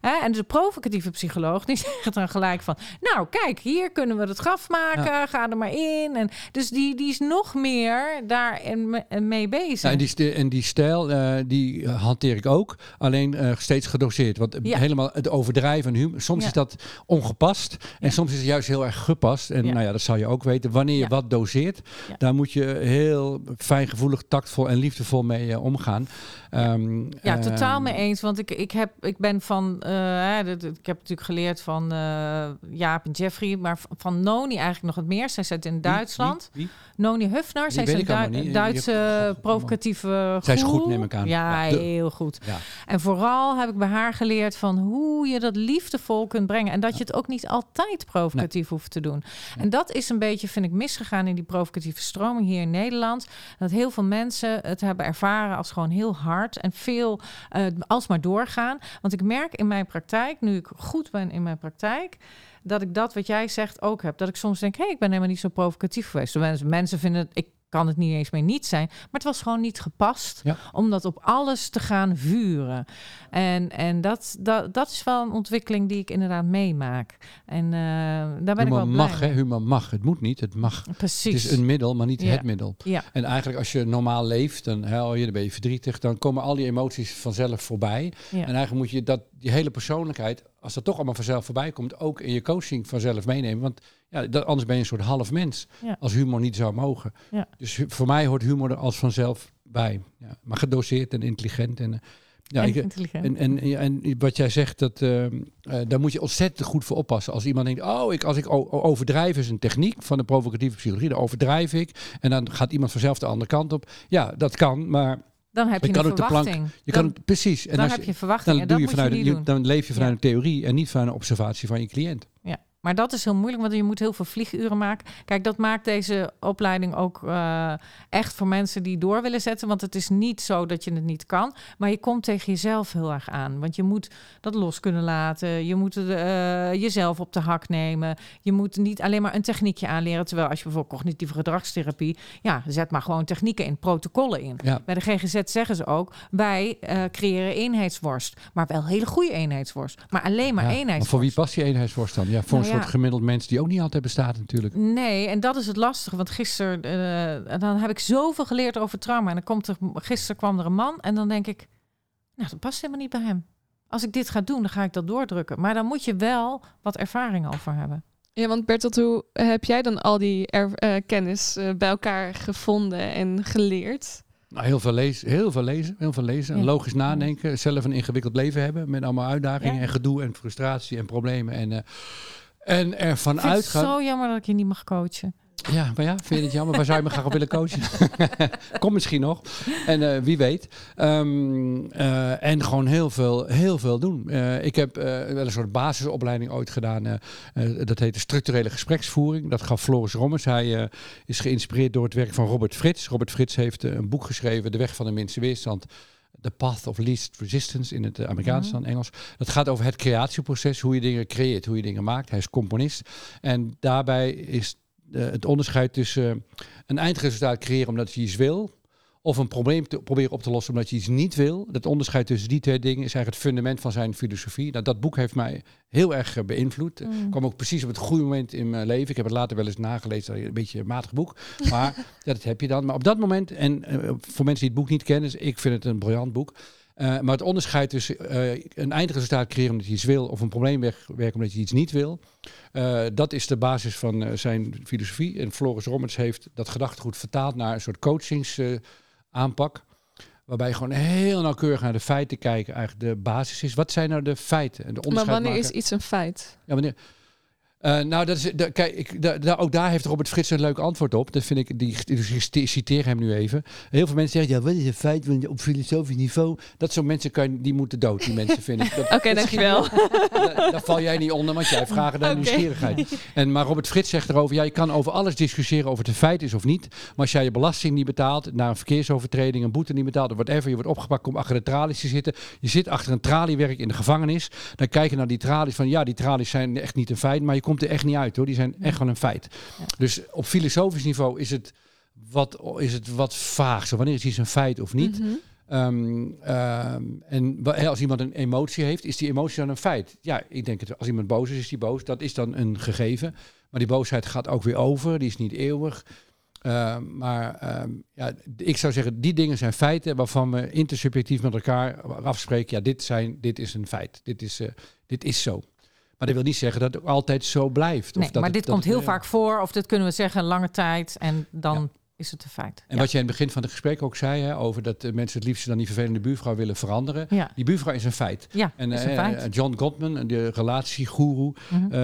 hè, en de provocatieve psycholoog, die zegt dan gelijk van... Nou, kijk, hier kunnen we het graf maken. Ga er maar in. En dus die, die is nog meer daarin me- mee bezig. Ja, en, die, en die stijl, eh, die eh, hanteer ik ook. Alleen eh, steeds gedoseerd. Want Ja. helemaal het overdrijven. Soms is dat ongepast. En soms is het juist heel erg gepast. En Ja. nou ja, dat zal je ook weten. Wanneer je wat doseert, daar moet je heel fijngevoelig, tactvol en liefdevol mee omgaan. Ehm, Ja, totaal ehm, mee eens. Want ik, ik, heb, ik ben van... eh, ik heb natuurlijk geleerd van eh, Jaap en Jeffrey. Maar van Noni eigenlijk nog het meer. Zij zit in Duitsland. wie- Noni Hufnar. Zij is een. Duitse God, provocatieve Zij is goed, neem ik aan. Ja, heel goed. Ja. En vooral heb ik bij haar geleerd van hoe je dat liefdevol kunt brengen. En dat je het ook niet altijd provocatief hoeft te doen. En dat is een beetje, vind ik, misgegaan in die provocatieve stroming hier in Nederland. Dat heel veel mensen het hebben ervaren als gewoon heel hard en veel eh alsmaar doorgaan. Want ik merk in mijn praktijk, nu ik goed ben in mijn praktijk. Dat ik dat wat jij zegt ook heb. Dat ik soms denk, hé, hey, ik ben helemaal niet zo provocatief geweest. Mensen, vinden het, ik kan het niet eens meer niet zijn. Maar het was gewoon niet gepast Ja. om dat op alles te gaan vuren. En, en dat, dat, dat is wel een ontwikkeling die ik inderdaad meemaak. En eh, daar ben ik Humor wel blij mag, hè? Humor mag. Het moet niet. Het mag. Precies. Het is een middel, maar niet Ja. het middel. Ja. En eigenlijk als je normaal leeft, dan, huil je, dan ben je verdrietig, dan komen al die emoties vanzelf voorbij. En eigenlijk moet je dat, die hele persoonlijkheid, als dat toch allemaal vanzelf voorbij komt, ook in je coaching vanzelf meenemen. Want ja, dat, anders ben je een soort half mens, Ja. als humor niet zou mogen. Ja. Dus voor mij hoort humor er als vanzelf bij. Ja, maar gedoseerd en intelligent. En, eh, ja, En ik, intelligent. en, en, en wat jij zegt, dat, eh, eh, daar moet je ontzettend goed voor oppassen. Als iemand denkt, oh, ik, als ik overdrijf is een techniek van de provocatieve psychologie, dan overdrijf ik. En dan gaat iemand vanzelf de andere kant op. Ja, dat kan, maar dan heb je je, een plank- verwachting. je dan kan precies. En dan als heb je verwachting. dan, en doe je vanuit, je dan leef je vanuit Ja. een theorie en niet vanuit een observatie van je cliënt. Ja, maar dat is heel moeilijk, want je moet heel veel vlieguren maken. Kijk, dat maakt deze opleiding ook eh, echt voor mensen die door willen zetten. Want het is niet zo dat je het niet kan, maar je komt tegen jezelf heel erg aan. Want je moet dat los kunnen laten. Je moet eh, jezelf op de hak nemen. Je moet niet alleen maar een techniekje aanleren. Terwijl als je bijvoorbeeld cognitieve gedragstherapie, ja, zet maar gewoon technieken in, protocollen in. Ja. Bij de GGZ zeggen ze ook, wij eh, creëren eenheidsworst. Maar wel hele goede eenheidsworst. Maar alleen maar Ja, eenheidsworst. maar voor wie past die eenheidsworst dan? Ja, voor Nou gemiddeld mens die ook niet altijd bestaat natuurlijk. Nee, en dat is het lastige. Want gisteren eh, en dan heb ik zoveel geleerd over trauma. En dan komt er, gisteren kwam er een man en dan denk ik, nou, dat past helemaal niet bij hem. Als ik dit ga doen, dan ga ik dat doordrukken. Maar dan moet je wel wat ervaring al voor hebben. Ja, want Bertolt, hoe heb jij dan al die er- eh, kennis bij elkaar gevonden en geleerd? Nou, heel veel lezen, heel veel lezen, heel veel lezen. Ja. Logisch nadenken, zelf een ingewikkeld leven hebben met allemaal uitdagingen Ja. en gedoe en frustratie en problemen en eh, en ervan vind het uitgaan. zo jammer dat ik je niet mag coachen. Ja, maar ja, vind je het jammer? Waar zou je me graag op willen coachen? Kom misschien nog. En eh, wie weet. Ehm, eh, en gewoon heel veel, heel veel doen. Eh, ik heb wel een soort basisopleiding ooit gedaan. dat heette structurele gespreksvoering. Dat gaf Floris Rommers. Hij is geïnspireerd door het werk van Robert Frits. Robert Frits heeft een boek geschreven, De Weg van de Minste Weerstand. The Path of Least Resistance in het Amerikaans dan Engels. Dat gaat over het creatieproces, hoe je dingen creëert, hoe je dingen maakt. Hij is componist. En daarbij is eh, het onderscheid tussen een eindresultaat creëren omdat je iets wil, of een probleem te proberen op te lossen omdat je iets niet wil. Dat onderscheid tussen die twee dingen is eigenlijk het fundament van zijn filosofie. Nou, dat boek heeft mij heel erg eh, beïnvloed. Mm. Ik kwam ook precies op het goede moment in mijn leven. Ik heb het later wel eens nagelezen, een beetje een matig boek. Maar dat heb je dan. Maar op dat moment, en eh, voor mensen die het boek niet kennen, dus ik vind het een briljant boek. Eh, maar het onderscheid tussen een eindresultaat creëren omdat je iets wil of een probleem wegwerken omdat je iets niet wil, dat is de basis van zijn filosofie. En Floris Rommers heeft dat gedachtegoed vertaald naar een soort coachingsaanpak. waarbij je gewoon heel nauwkeurig naar de feiten kijken, eigenlijk de basis is. Wat zijn nou de feiten? En de Maar wanneer maken. is iets een feit? Ja, wanneer? Eh, nou, dat is, da- kijk, ik, ook daar heeft Robert Frits een leuk antwoord op. Dat vind ik, die, citeer hem nu even. Heel veel mensen zeggen, ja, wat is een feit want op filosofisch niveau? Dat soort mensen, kan die moeten dood, die mensen vind ik. Dat, Oké, dankjewel. daar, daar val jij niet onder, want jij vraagt naar nieuwsgierigheid. En, maar Robert Frits zegt erover, ja, je kan over alles discussiëren of het een feit is of niet. Maar als jij je belasting niet betaalt, na een verkeersovertreding, een boete niet betaalt, of whatever, je wordt opgepakt, komt achter de tralies te zitten. Je zit achter een traliewerk in de gevangenis. Dan kijk je naar die tralies van, ja, die tralies zijn echt niet een feit, maar je komt er echt niet uit hoor. Die zijn echt gewoon een feit. Ja. Dus op filosofisch niveau is het wat, is het wat vaag. Zo, wanneer is iets een feit of niet? Mhm. Ehm, ehm, en als iemand een emotie heeft, is die emotie dan een feit? Ja, ik denk het. Als iemand boos is, is die boos. Dat is dan een gegeven. Maar die boosheid gaat ook weer over. Die is niet eeuwig. Ehm, maar ja, ik zou zeggen, die dingen zijn feiten waarvan we intersubjectief met elkaar afspreken. Ja, dit, zijn, dit is een feit. Dit is, eh, dit is zo. Maar dat wil niet zeggen dat het altijd zo blijft. Nee, of dat maar het- dit dat komt heel vaak voor, of dit kunnen we zeggen een lange tijd en dan is het een feit. En wat jij in het begin van het gesprek ook zei, hè, over dat eh, mensen het liefst dan die vervelende buurvrouw willen veranderen. ja, Die buurvrouw is een feit. ja, En is een eh, feit. eh, John Gottman, de relatiegoeroe, eh,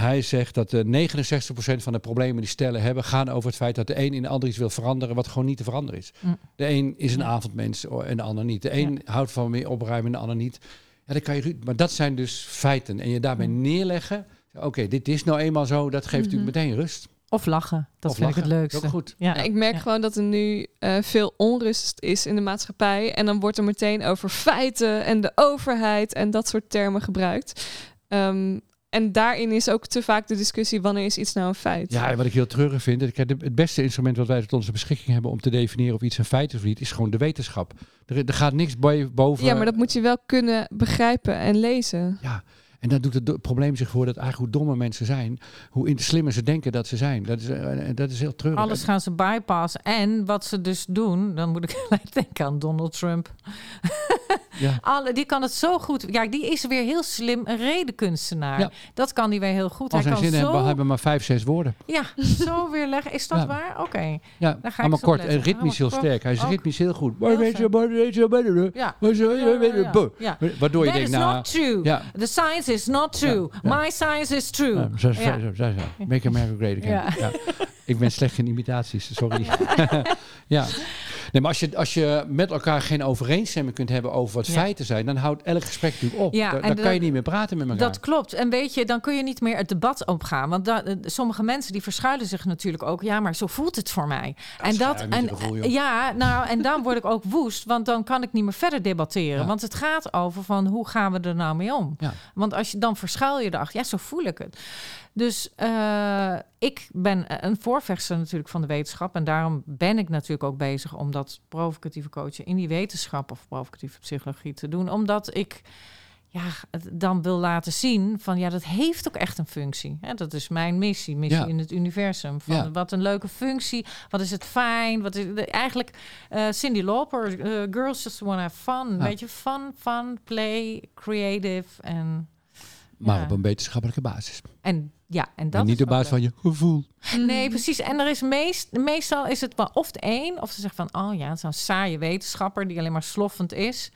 hij zegt dat eh 69% van de problemen die stellen hebben, gaan over het feit dat de een in de ander iets wil veranderen wat gewoon niet te veranderen is. Mm. De een is een avondmens oh, en de ander niet. De een houdt van meer opruimen en de ander niet. Ja, dan kan je, maar dat zijn dus feiten. En je daarbij neerleggen, oké, dit is nou eenmaal zo, dat geeft Mhm. natuurlijk meteen rust. Of lachen, dat Of vind ik het leukste. Ook goed. Ja. Ik merk Ja. gewoon dat er nu eh, veel onrust is in de maatschappij. En dan wordt er meteen over feiten en de overheid en dat soort termen gebruikt. Ehm, en daarin is ook te vaak de discussie: wanneer is iets nou een feit? Ja, en wat ik heel treurig vind, kijk, het beste instrument wat wij tot onze beschikking hebben om te definiëren of iets een feit is of niet, is gewoon de wetenschap. Er, er gaat niks bo- boven. Ja, maar dat moet je wel kunnen begrijpen en lezen. Ja, en dan doet het probleem zich voor dat eigenlijk hoe dommer mensen zijn, hoe slimmer ze denken dat ze zijn. Dat is, eh, dat is heel treurig. Alles gaan ze bypassen. En wat ze dus doen, dan moet ik gelijk denken aan Donald Trump. Ja. Alle, die kan het zo goed. Ja, die is weer heel slim, een redenkunstenaar. Ja. Dat kan die weer heel goed. Al Hij kan zinnen zo, hebben, hebben maar vijf, zes woorden. ja, zo weer leggen. Is dat Ja. waar? Oké. Ja, Daar ga ik kort en letten. ritmisch heel sterk. Hij is ook. ritmisch heel goed. Heel Waardoor Ja. je That denkt, is nou... not true. Ja. The science is not true. Ja. My science is true. Ja, zo, zo, Ja. zo, zo, zo. Make America great again. Ja. Ja. Ik ben slecht in imitaties, sorry. ja. Nee, maar als je, als je met elkaar geen overeenstemming kunt hebben over wat Ja. feiten zijn, dan houdt elk gesprek natuurlijk op. Ja, Da- en dan de- kan je niet meer praten met elkaar. Dat klopt. En weet je, dan kun je niet meer het debat opgaan. Want da- eh, sommige mensen die verschuilen zich natuurlijk ook. Ja, maar zo voelt het voor mij. en dat, en, gevoel, ja, nou, en dan word ik ook woest. Want dan kan ik niet meer verder debatteren. Ja. Want het gaat over van hoe gaan we er nou mee om? Ja. Want als je dan verschuil je erachter. Ja, zo voel ik het. Dus eh, ik ben een voorvechter natuurlijk van de wetenschap. En daarom ben ik natuurlijk ook bezig om dat provocatieve coachen in die wetenschap of provocatieve psychologie te doen. Omdat ik ja, het dan wil laten zien van ja, dat heeft ook echt een functie. Hè? Dat is mijn missie, missie Ja. in het universum. Van Ja. wat een leuke functie, wat is het fijn, wat is eigenlijk eh, Cindy Lauper, eh, girls just want to have fun, Ja. weet je, fun, fun, play, creative en Maar op een wetenschappelijke basis. en Ja, en dat en niet is op basis van je gevoel. Mm. Nee, precies. En er is meest, meestal is het maar of de een, of ze zeggen van, oh ja, het is een saaie wetenschapper die alleen maar sloffend is.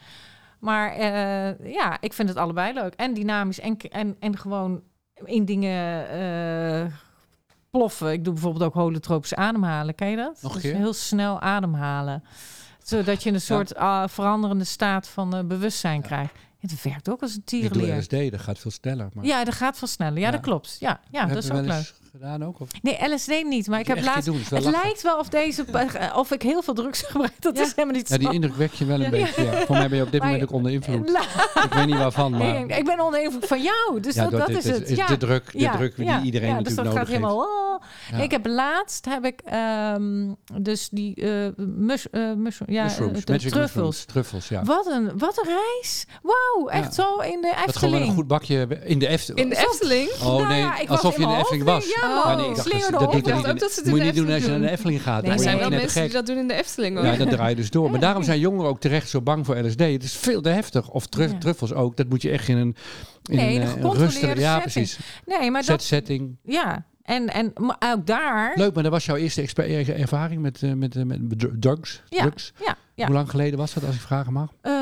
Maar eh, ja, ik vind het allebei leuk. En dynamisch en, en, en gewoon in dingen eh, ploffen. Ik doe bijvoorbeeld ook holotropisch ademhalen. Ken je dat? Nog een Dus keer? heel snel ademhalen. Zodat je een soort ah, veranderende staat van eh, bewustzijn krijgt. Het werkt ook als een tierenleer. LSD, dat gaat veel sneller. Maar Ja, dat gaat veel sneller. Ja, Ja. dat klopt. Ja, ja dat is ook leuk. Gedaan ook? Of Nee, LSD niet. Maar ik heb laatst doen, is het lachen. lijkt wel of deze eh, of ik heel veel drugs gebruik. Dat Ja. is helemaal niet Ja, die zo. indruk wek je wel een Ja. beetje. Ja. Voor mij ben je op dit Maar- moment ook onder invloed. La- Ik weet niet waarvan, maar... Nee, ik ben onder invloed van jou. Dus ja, dat, dat dit is het. is ja. de druk, de ja, druk die ja, iedereen ja, dus natuurlijk dat gaat heeft. helemaal. oh. Ja. Ik heb laatst heb ik ehm, dus die eh mus, eh, mus, ja, mushrooms, de magic truffels. mushrooms, truffels, ja. Wat een wat een reis! Wauw, echt Ja. zo in de Dat gewoon wel een Efteling. goed bakje in de Efteling. In de Efteling? Oh Nou nee, alsof je in de Efteling was. Oh. nee, ik dacht, dat, dat doet er niet dat ze het Moet je niet doen als je naar de Efteling gaat. Nee, Er zijn wel mensen die dat doen in de Efteling hoor. Ja, dat draai je dus door. Maar daarom zijn jongeren ook terecht zo bang voor LSD. Het is veel te heftig. Of truf- truffels ook. Dat moet je echt in een, in Nee, een, een eh, gecontroleerde rustige... Ja, precies. Nee, maar dat setting. ja. En, en ook daar. Leuk, maar dat was jouw eerste ervaring met, eh, met, eh, met dr- drugs? Ja, drugs. Ja, ja. Hoe lang geleden was dat, als ik vragen mag? Eh,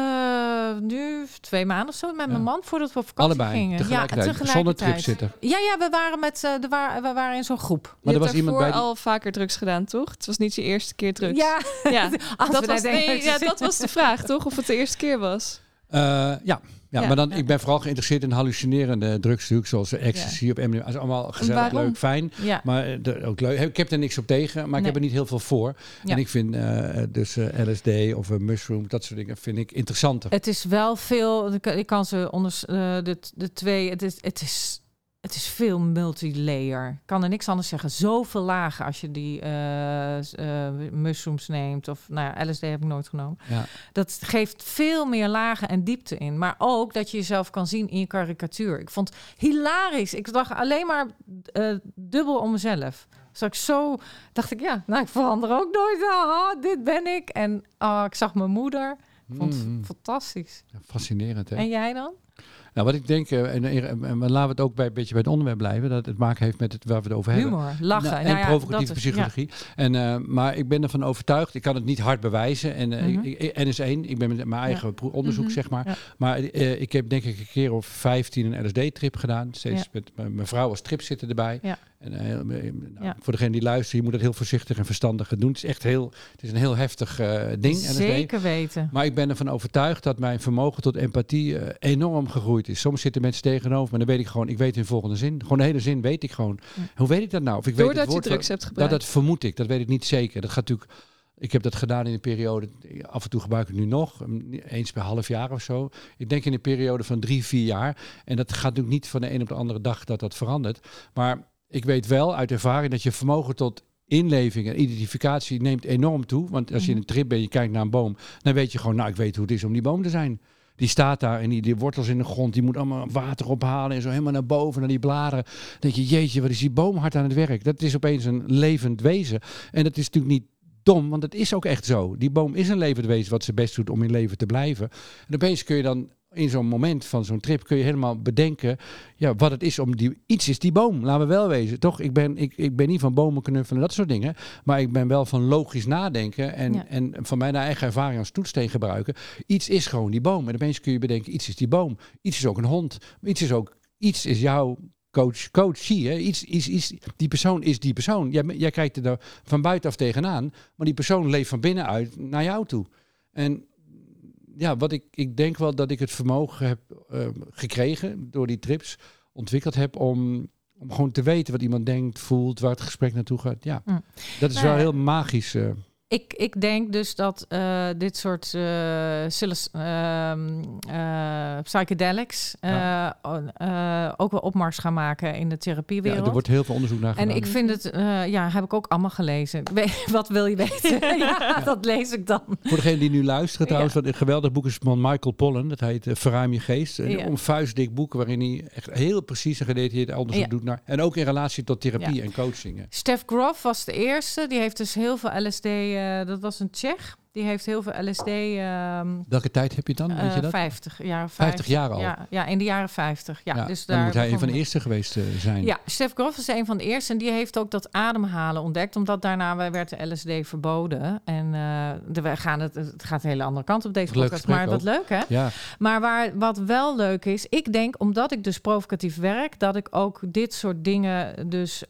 nu twee maanden of zo met Ja. mijn man voordat we op vakantie Allebei, gingen. tegelijkertijd. Ja, Zonder tegelijkertijd. trip zitten. Ja, ja, we waren met, eh, de wa- we waren in zo'n groep. Je Maar er hebt was iemand daarvoor bij die... al vaker drugs gedaan, toch? Het was niet je eerste keer drugs. Ja, ja. Dat was, nee, ja, dat was de vraag, toch? Of het de eerste keer was. Eh, ja. Ja, Ja, maar dan, ja. ik ben vooral geïnteresseerd in hallucinerende drugs, natuurlijk, zoals ecstasy op MDMA. Dat is allemaal gezellig, waarom? leuk, fijn. Ja, Maar eh, de- ook leuk. Ik heb er niks op tegen, maar ik heb er niet heel veel voor. Ja. En ik vind eh, dus eh, LSD of een mushroom, dat soort dingen, vind ik interessanter. het is wel veel. Ik kan- Ik kan ze onder eh, de, de twee. Het is, het is, het is veel multilayer. Ik kan er niks anders zeggen. Zoveel lagen als je die eh, eh, mushrooms neemt. Of nou ja, LSD heb ik nooit genomen. Ja. Dat geeft veel meer lagen en diepte in. Maar ook dat je jezelf kan zien in je karikatuur. Ik vond het hilarisch. Ik dacht alleen maar eh, dubbel om mezelf. Dus ik zo dacht ik, ja, nou, ik verander ook nooit. Aha, dit ben ik. En ah, ik zag mijn moeder. Ik vond het Mm, fantastisch. fascinerend, hè? En jij dan? Nou, wat ik denk, eh, en, en, en laten we het ook bij, een beetje bij het onderwerp blijven, dat het maken heeft met het waar we het over hebben. Humor, lachen. Nou, Nou en ja, provocatieve dat is- psychologie. En, eh, maar ik ben ervan overtuigd, ik kan het niet hard bewijzen. En eh, ik, ik- N is één, ik ben met mijn eigen onderzoek, Mhm. zeg maar. Maar eh, ik heb denk ik een keer of 15 een LSD-trip gedaan. Steeds met mijn mijn vrouw als tripzitter erbij. En, eh, eh, nou, Ja. Voor degene die luistert, je moet het heel voorzichtig en verstandig doen. Het is echt heel, het is een heel heftig eh, ding. Zeker weten. Maar ik ben ervan overtuigd dat mijn vermogen tot empathie enorm gegroeid is. Soms zitten mensen tegenover me, dan weet ik gewoon, ik weet hun volgende zin. Gewoon de hele zin weet ik gewoon. Ja. Hoe weet ik dat nou? Of ik weet Doordat het je drugs hebt dat, gebruikt. dat vermoed ik, dat weet ik niet zeker. Dat gaat natuurlijk. Ik heb dat gedaan in een periode, af en toe gebruik ik het nu nog, eens per half jaar of zo. Ik denk in een periode van drie, vier jaar. En dat gaat natuurlijk niet van de een op de andere dag dat dat verandert. Maar ik weet wel uit ervaring dat je vermogen tot inleving en identificatie neemt enorm toe. Want als je in een trip bent, je kijkt naar een boom, dan weet je gewoon, nou ik weet hoe het is om die boom te zijn. Die staat daar en die, die wortels in de grond, die moet allemaal water ophalen en zo helemaal naar boven, naar die bladeren. Dan denk je, jeetje, wat is die boom hard aan het werk. Dat is opeens een levend wezen. En dat is natuurlijk niet dom, want het is ook echt zo. Die boom is een levend wezen wat zijn best doet om in leven te blijven. En opeens kun je dan in zo'n moment van zo'n trip kun je helemaal bedenken ja, wat het is om die... Iets is die boom, laten we wel wezen. Toch, ik ben, ik, ik ben niet van bomen knuffelen en dat soort dingen. Maar ik ben wel van logisch nadenken en, Ja. en van mijn eigen ervaring als toetssteen gebruiken. Iets is gewoon die boom. En opeens kun je bedenken, iets is die boom. Iets is ook een hond. Iets is ook... Iets is jouw coach, coachie. Hè? Iets, iets, iets, die persoon is die persoon. Jij, jij kijkt er van buitenaf tegenaan. Maar die persoon leeft van binnenuit naar jou toe. En ja, wat ik, ik denk wel dat ik het vermogen heb eh, gekregen door die trips, ontwikkeld heb om, om gewoon te weten wat iemand denkt, voelt, waar het gesprek naartoe gaat. Ja, Mm. dat is Nou wel heel magisch. eh. Ik, ik denk dus dat eh, dit soort eh, ehm, eh, psychedelics ook wel opmars gaan maken in de ja, therapiewereld. er wordt heel veel onderzoek naar En gedaan. ik vind het, ja, heb ik ook allemaal gelezen. Wat wil je weten? ja, dat lees ik dan. Voor degene die nu luisteren trouwens, wat een geweldig boek is van Michael Pollan. Dat heet Verruim je geest. Een Ja. onvuistdik boek waarin hij echt heel precies en gedetailleerd onderzoek Ja. doet naar. En ook in relatie tot therapie Ja. en coaching. hè. Steph Groff was de eerste. Die heeft dus heel veel LSD. Eh, dat was een Tsjech. Die heeft heel veel LSD. ehm Welke tijd heb je dan? Weet je eh, dat? 50 jaar. 50 jaar al? Ja, ja, in de jaren 50. Ja, Ja, dus dan daar moet hij een van de eerste geweest eh, zijn. Ja, Stef Grof is een van de eerste. En die heeft ook dat ademhalen ontdekt. Omdat daarna werd de LSD verboden. En eh, de, we gaan het, het gaat een hele andere kant op deze Leuk podcast. Maar wat leuk, hè? Ja, Maar waar, wat wel leuk is, ik denk omdat ik dus provocatief werk, dat ik ook dit soort dingen dus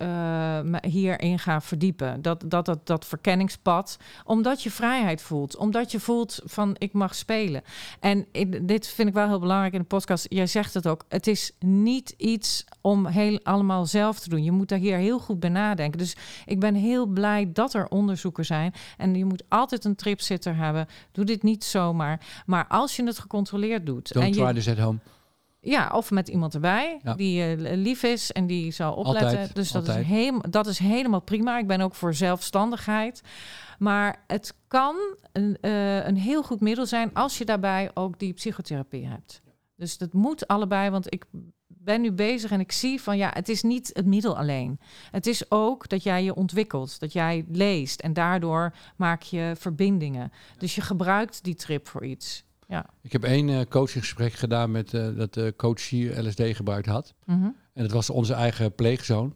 hierin ga verdiepen. Dat, dat, dat, dat verkenningspad, omdat je vrijheid voelt, omdat je voelt van ik mag spelen. En ik- dit vind ik wel heel belangrijk in de podcast. Jij zegt het ook, het is niet iets om heel allemaal zelf te doen. Je moet daar hier heel goed bij nadenken. Dus ik ben heel blij dat er onderzoeken zijn. En je moet altijd een tripzitter hebben. Doe dit niet zomaar. Maar als je het gecontroleerd doet. don't en je, try this at home. Ja, of met iemand erbij Ja. die eh, lief is en die zal opletten. Altijd, dus dat is, heem, dat is helemaal prima. Ik ben ook voor zelfstandigheid. Maar het kan een, eh, een heel goed middel zijn als je daarbij ook die psychotherapie hebt. Dus dat moet allebei, want ik ben nu bezig en ik zie van ja, het is niet het middel alleen. Het is ook dat jij je ontwikkelt, dat jij leest en daardoor maak je verbindingen. Dus je gebruikt die trip voor iets. Ja. Ik heb één eh coachinggesprek gedaan met eh, dat de coach hier LSD gebruikt had. Mhm. En dat was onze eigen pleegzoon.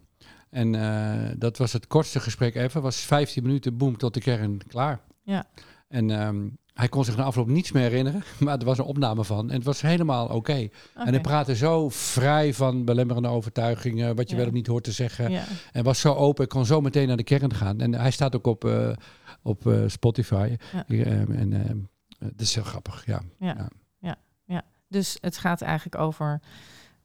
En eh, dat was het kortste gesprek ever. Was 15 minuten, boem, tot de kern, klaar. Ja. En ehm, hij kon zich na afloop niets meer herinneren. Maar er was een opname van. En het was helemaal oké. En hij praatte zo vrij van belemmerende overtuigingen. Wat je Ja. wel of niet hoort te zeggen. Ja. En was zo open. Ik kon zo meteen naar de kern gaan. En hij staat ook op, op Spotify. Ja. Ehm, en ehm, dat is heel grappig, ja. Ja. Ja. Ja. ja, Dus het gaat eigenlijk over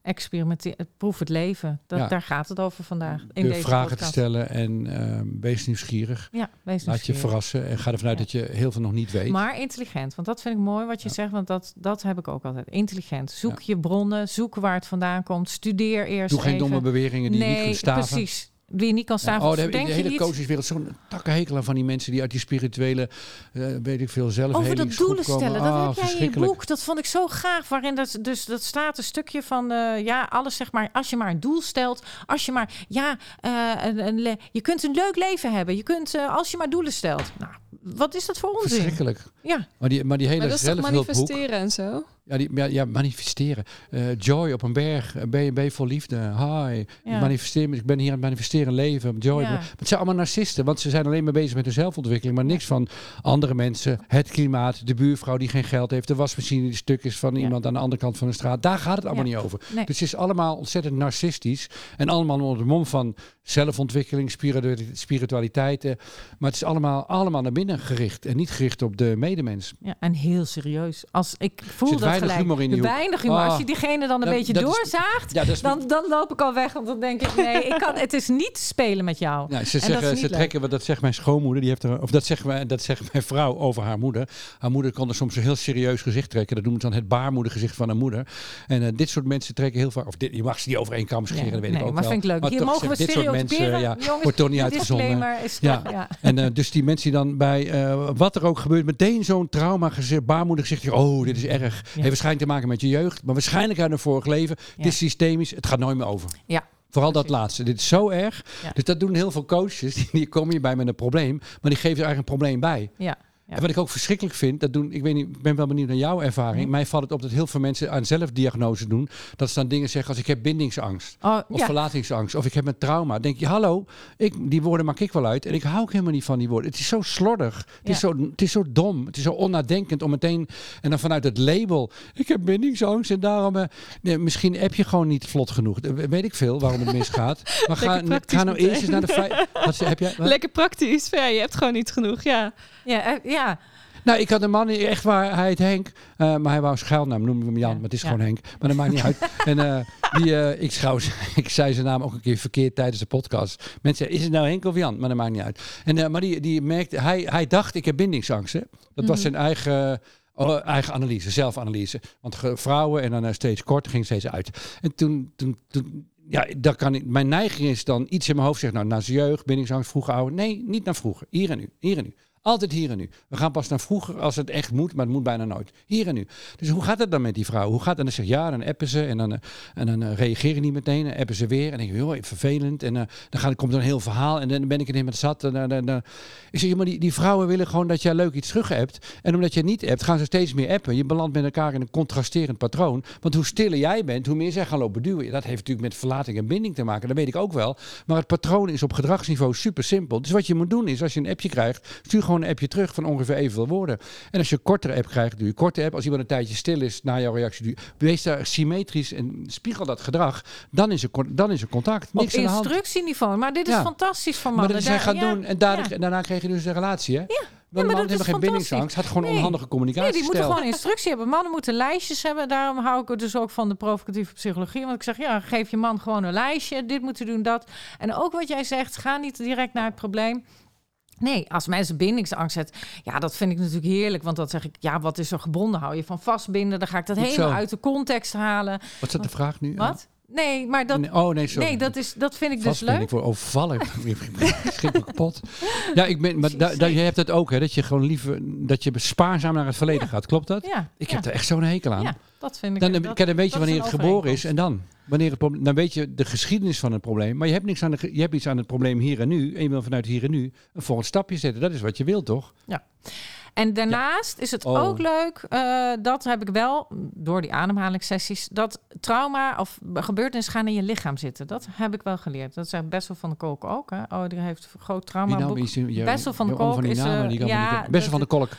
experimenteren, proef het leven. Dat, Ja. Daar gaat het over vandaag. In Durf vragen te stellen en ehm, wees nieuwsgierig. Ja, wees Laat je nieuwsgierig. verrassen en ga ervan uit Ja. dat je heel veel nog niet weet. Maar intelligent, want dat vind ik mooi wat je zegt, want dat, dat heb ik ook altijd. Intelligent. Zoek je bronnen, zoek waar het vandaan komt, studeer eerst Doe geen even. domme beweringen die nee, niet kunt staven. precies. Die je niet kan staan. oh, daar heb ik denk de hele coacheswereld zo'n takkenhekel aan van die mensen die uit die spirituele, eh, weet ik veel, over dat doelen stellen. Ah, Dat heb jij in je boek. Dat vond ik zo gaaf. Waarin dat, dus, dat staat een stukje van, eh, ja, alles zeg maar. Als je maar een doel stelt. Als je maar, ja, eh, een, je kunt een leuk leven hebben. Je kunt, als je maar doelen stelt. Nou, wat is dat voor onzin? Verschrikkelijk. Ja, Maar die, maar die hele Maar dat is toch manifesteren en zo? ja, die, ja, ja, manifesteren. Eh, joy op een berg, eh, je vol liefde. Hi, Ja. manifesteer, ik ben hier aan het manifesteren leven. Joy. Ja. Maar het zijn allemaal narcisten, want ze zijn alleen maar bezig met hun zelfontwikkeling, maar niks van andere mensen, het klimaat, de buurvrouw die geen geld heeft, de wasmachine die stuk is van iemand aan de andere kant van de straat. Daar gaat het allemaal niet over. Nee. Dus het is allemaal ontzettend narcistisch en allemaal onder de mom van zelfontwikkeling, spiritu- spiritualiteit. eh, Maar het is allemaal, allemaal naar binnen gericht en niet gericht op de medemens. ja, en heel serieus. Als ik voel dat weinig gelijk. humor in die weinig humor. Als Ah. je diegene dan een Dat- beetje is- doorzaagt, Ja, dat is dan, dan loop ik al weg. Want dan denk ik, nee, ik kan, het is niet spelen met jou. Ja, ze zeggen, ze trekken, wat dat zegt mijn schoonmoeder, die heeft er, of dat zegt, mijn, dat zegt mijn vrouw over haar moeder. Haar moeder kon er soms een heel serieus gezicht trekken. Dat noemen ze dan het baarmoedergezicht van haar moeder. En eh, dit soort mensen trekken heel vaak, of dit, je mag ze niet over één kam scheren, Nee, dat weet nee, ik ook maar wel. vind ik leuk. Maar Hier toch mogen we dit soort mensen, stereotyperen. ja, Jongens, wordt toch niet uitgezonden. ja. En eh, dus die mensen die dan bij eh, wat er ook gebeurt, meteen zo'n trauma gezicht, baarmoedergezicht. Oh, dit is erg. Heeft waarschijnlijk te maken met je jeugd, maar waarschijnlijk uit een vorig leven. Ja. Dit is systemisch, het gaat nooit meer over. Ja. Vooral dat laatste. Dit is zo erg. Ja. Dus dat doen heel veel coaches. Die, die komen hierbij met een probleem, maar die geven er eigenlijk een probleem bij. Ja. Ja. En wat ik ook verschrikkelijk vind, dat doen, ik weet niet, ik ben wel benieuwd naar jouw ervaring. Hm. Mij valt het op dat heel veel mensen aan zelfdiagnose doen. Dat ze dan dingen zeggen als ik heb bindingsangst. Oh, Of ja. verlatingsangst. Of ik heb een trauma. denk je, hallo, ik, die woorden maak ik wel uit. En ik hou ook helemaal niet van die woorden. Het is zo slordig. Het, is, Ja. zo, het is zo dom. Het is zo onnadenkend om meteen... En dan vanuit het label. Ik heb bindingsangst en daarom... eh, nee, misschien heb je gewoon niet vlot genoeg. Eh, Weet ik veel waarom het misgaat. Maar ga, ga nou eerst eens naar de feit... Wat heb jij, wat? Lekker praktisch. Ja, je hebt gewoon niet genoeg. Ja. Ja, eh, ja. Nou, ik had een man, echt waar, hij heet Henk. eh, maar hij wou schuilnaam, noemen we hem Jan. Ja, Maar het is ja. gewoon Henk. Maar dat maakt niet uit. En eh, die, eh, ik, trouwens, ik zei zijn naam ook een keer verkeerd tijdens de podcast. Mensen is het nou Henk of Jan? Maar dat maakt niet uit. En, maar die, die merkte, hij, hij dacht, ik heb bindingsangst. Hè? Dat was Mhm. zijn eigen... oh, eigen analyse, zelfanalyse. Want vrouwen en dan steeds kort ging steeds uit. En toen, toen, toen ja, dat kan ik. Mijn neiging is dan iets in mijn hoofd zeggen, nou, naar zijn jeugd, bindingsangst, vroeger ouder. Nee, niet naar vroeger. Hier en nu, hier en nu. Altijd hier en nu. We gaan pas naar vroeger als het echt moet, maar het moet bijna nooit. Hier en nu. Dus hoe gaat het dan met die vrouw? Hoe gaat het? En dan zeg ja, dan appen ze en dan, eh, en dan uh, reageren niet meteen. En appen ze weer. En dan denk je, joh, vervelend. En uh, dan komt er een heel verhaal en dan ben ik er niet met zat. En, en, en, ik zeg, maar die, die vrouwen willen gewoon dat jij leuk iets terug hebt. En omdat je niet hebt, gaan ze steeds meer appen. Je belandt met elkaar in een contrasterend patroon. Want hoe stiller jij bent, hoe meer zij gaan lopen duwen. Dat heeft natuurlijk met verlating en binding te maken. Dat weet ik ook wel. Maar het patroon is op gedragsniveau super simpel. Dus wat je moet doen is, als je een appje krijgt, stuur gewoon een appje terug van ongeveer evenveel woorden. En als je een kortere app krijgt, doe je korte app. Als iemand een tijdje stil is na jouw reactie, doe je, wees daar symmetrisch en spiegel dat gedrag. Dan is er, dan is er contact. Niks op instructieniveau. Maar dit is Ja. fantastisch voor Maar mannen. dat is hij Daar- gaat ja, doen en daarna, ja. daarna kreeg je dus een relatie, hè? Ja, Want maar de man dat heeft is geen bindingsangst, had gewoon Nee. onhandige Nee, communicatie. die moeten gewoon instructie hebben. Mannen moeten lijstjes hebben. Daarom hou ik er dus ook van de provocatieve psychologie. Want ik zeg, ja, geef je man gewoon een lijstje. Dit moeten doen, dat. En ook wat jij zegt, ga niet direct naar het probleem. Nee, als mensen bindingsangst hebben, ja, dat vind ik natuurlijk heerlijk. Want dan zeg ik, ja, wat is er gebonden? Hou je van vastbinden? Dan ga ik dat Goed helemaal zo. uit de context halen. Wat is dat de vraag nu? Wat? Nee, maar dat, Nee, oh nee, sorry. nee, dat, is, dat vind ik dus Vast leuk. ik overvallen. Me kapot. Ja, ik ben, maar da, da- je hebt het ook, hè, dat je gewoon liever dat je spaarzaam naar het verleden gaat. Klopt dat? Ja, Ik ja, heb er echt zo'n hekel aan. ja, dat vind ik. Dan, dat- dan, weet je wanneer het geboren is en dan. Wanneer het probleem, dan weet je de geschiedenis van het probleem. Maar je hebt, niks aan de, je hebt iets aan het probleem hier en nu. En je wil vanuit hier en nu een volgend stapje zetten. Dat is wat je wilt, toch? En daarnaast is het Oh. ook leuk, eh, dat heb ik wel door die ademhalingssessies, dat trauma of gebeurtenissen gaan in je lichaam zitten. Dat heb ik wel geleerd. Dat zegt Bessel van de Kolk ook. Hè? Oh, die heeft groot trauma boek. is ja, Bessel van de Kolk is, eh, ja. Bessel van de Kolk.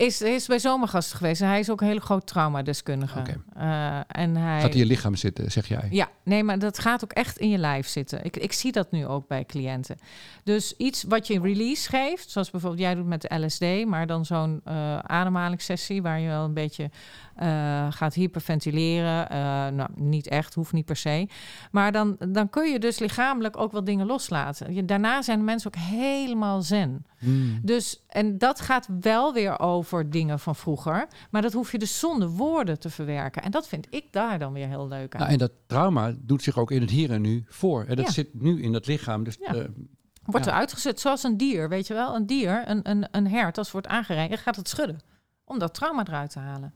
Is, is bij zomergasten geweest. En hij is ook een hele groot traumadeskundige. Oké. Eh, en hij... Gaat in je lichaam zitten, zeg jij. Ja, nee, maar dat gaat ook echt in je lijf zitten. Ik, ik zie dat nu ook bij cliënten. Dus iets wat je release geeft, zoals bijvoorbeeld jij doet met de LSD, maar dan zo'n eh ademhalingssessie waar je wel een beetje gaat hyperventileren. Eh, nou, niet echt, hoeft niet per se. Maar dan, dan kun je dus lichamelijk ook wel dingen loslaten. Je, daarna zijn mensen ook helemaal zen. Hmm. Dus, en dat gaat wel weer over dingen van vroeger. Maar dat hoef je dus zonder woorden te verwerken. En dat vind ik daar dan weer heel leuk aan. Nou, en dat trauma doet zich ook in het hier en nu voor. En dat Ja. zit nu in dat lichaam. Dus Ja. eh, Wordt Ja. er uitgezet zoals een dier, weet je wel? Een dier, een, een, een hert, als het wordt aangereden, gaat het schudden. Om dat trauma eruit te halen.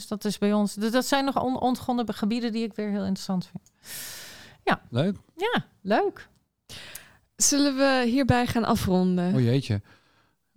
Dus dat is bij ons... dus Dat zijn nog on, ontgonnen gebieden die ik weer heel interessant vind. leuk. Ja, leuk. Zullen we hierbij gaan afronden? Oh jeetje.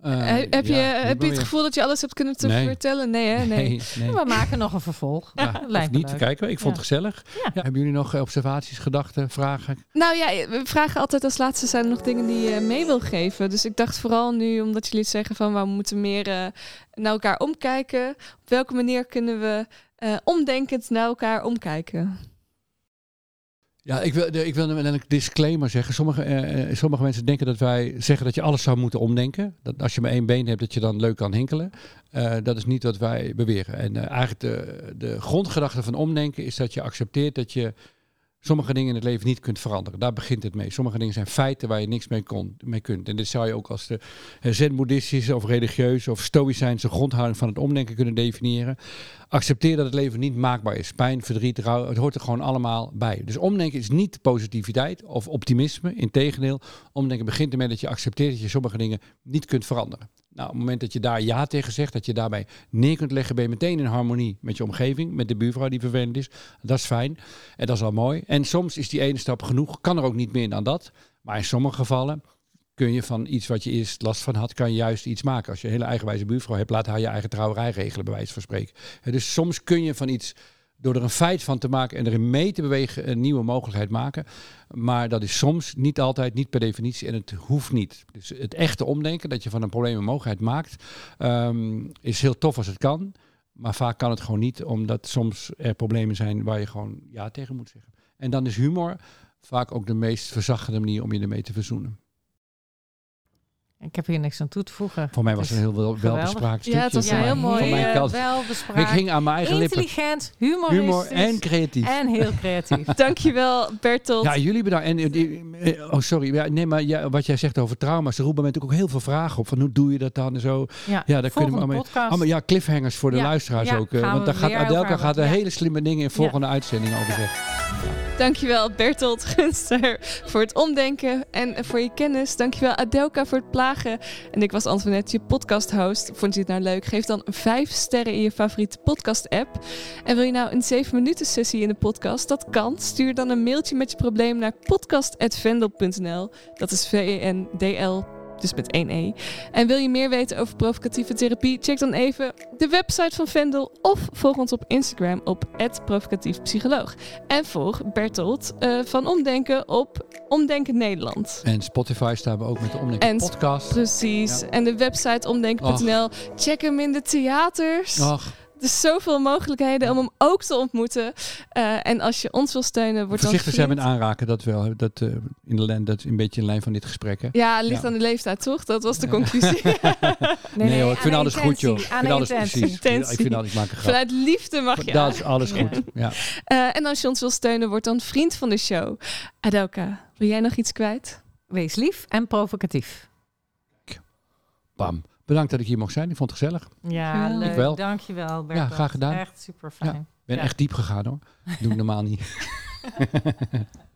Eh, He- heb, je, heb je het gevoel dat je alles hebt kunnen te Nee. vertellen? Nee, hè? Nee. Nee, nee. We maken nog een vervolg. Ja, lijkt niet, leuk. kijken. Ik vond Ja. het gezellig. Ja. Ja, hebben jullie nog eh, observaties, gedachten, vragen? Nou ja, we vragen altijd als laatste zijn er nog dingen die je mee wil geven. Dus ik dacht vooral nu, omdat jullie zeggen van we moeten meer eh, naar elkaar omkijken. Op welke manier kunnen we eh, omdenkend naar elkaar omkijken? Ja, ik wil, ik wil een disclaimer zeggen. Sommige, eh, eh, sommige mensen denken dat wij zeggen dat je alles zou moeten omdenken. Dat als je maar één been hebt, dat je dan leuk kan hinkelen. Eh, dat is niet wat wij beweren. En eh, eigenlijk de, de grondgedachte van omdenken is dat je accepteert dat je sommige dingen in het leven niet kunt veranderen. Daar begint het mee. Sommige dingen zijn feiten waar je niks mee, kon, mee kunt. En dit zou je ook als de zen-boeddhistische of religieuze of stoïcijnse grondhouding van het omdenken kunnen definiëren. Accepteer dat het leven niet maakbaar is. Pijn, verdriet, rouw, het hoort er gewoon allemaal bij. Dus omdenken is niet positiviteit of optimisme. Integendeel, omdenken begint ermee dat je accepteert dat je sommige dingen niet kunt veranderen. Nou, op het moment dat je daar ja tegen zegt, dat je daarbij neer kunt leggen, ben je meteen in harmonie met je omgeving, met de buurvrouw die vervelend is. Dat is fijn en dat is al mooi. En soms is die ene stap genoeg, kan er ook niet meer dan dat. Maar in sommige gevallen kun je van iets wat je eerst last van had, kan je juist iets maken. Als je een hele eigenwijze buurvrouw hebt, laat haar je eigen trouwerij regelen, bij wijze van spreken. Dus soms kun je van iets, door er een feit van te maken en erin mee te bewegen, een nieuwe mogelijkheid maken. Maar dat is soms niet altijd, niet per definitie en het hoeft niet. Dus het echte omdenken, dat je van een probleem een mogelijkheid maakt, ehm, is heel tof als het kan. Maar vaak kan het gewoon niet, omdat soms er problemen zijn waar je gewoon ja tegen moet zeggen. En dan is humor vaak ook de meest verzachtende manier om je ermee te verzoenen. Ik heb hier niks aan toe te voegen. Voor mij was het een heel welbespraakt Ja, stukje. het was heel mooi, Van mijn eh, kant. Wel Ik bespraakt. ging aan mijn eigen lippen. Intelligent, humoristisch. Humor en creatief. en heel creatief. Dankjewel, Bertolt. Ja, jullie bedankt. En, eh, die- eh, oh, sorry. Ja, nee, maar ja, wat jij zegt over trauma's, er roepen natuurlijk ook heel veel vragen op. Van hoe doe je dat dan en zo. Ja, Ja, daar kunnen we volgende allemaal, podcast. allemaal ja, cliffhangers voor de Ja, luisteraars ja, ook. eh, gaan want we daar gaat Adelka gaat er Ja. hele slimme dingen in volgende uitzendingen over zeggen. Dankjewel Bertolt Gunster voor het omdenken en voor je kennis. Dankjewel Adelka voor het plagen. En ik was Antoinette, je podcast host. Vond je het nou leuk? Geef dan 5 sterren in je favoriete podcast app. En wil je nou een 7 minuten sessie in de podcast? Dat kan. Stuur dan een mailtje met je probleem naar podcast.vendel.nl. Dat is V-E-N-D-L dus met één E. En wil je meer weten over provocatieve therapie? Check dan even de website van Vendel of volg ons op Instagram op @provocatiefpsycholoog. En volg Bertolt uh, van Omdenken op Omdenken Nederland. En Spotify staan we ook met de Omdenken En podcast. Precies. Ja. En de website omdenken.nl. Check hem in de theaters. Er zijn zoveel mogelijkheden om hem ook te ontmoeten. Eh, en als je ons wil steunen, wordt voorzichtig dan zijn met aanraken. Dat wel. Dat, eh, in de lijn, dat is een beetje in lijn van dit gesprek. Hè? Ja, het ligt Ja. aan de leeftijd, toch? Dat was de conclusie. Nee, hoor, ik vind alles goed, joh. Ik vind alles precies. Ik vind- Ik Intentie. vind alles, ik maak een grap. Vanuit liefde mag je Dat is alles goed. Ja. Eh, en als je ons wil steunen, word dan vriend van de show. Adelka, wil jij nog iets kwijt? Wees lief en provocatief. Bam. Bedankt dat ik hier mocht zijn. Ik vond het gezellig. Ja, Ik leuk. wel. Dankjewel, Bertolt. graag gedaan. Echt super fijn. Ik ben Ja. echt diep gegaan hoor. Doe ik normaal niet.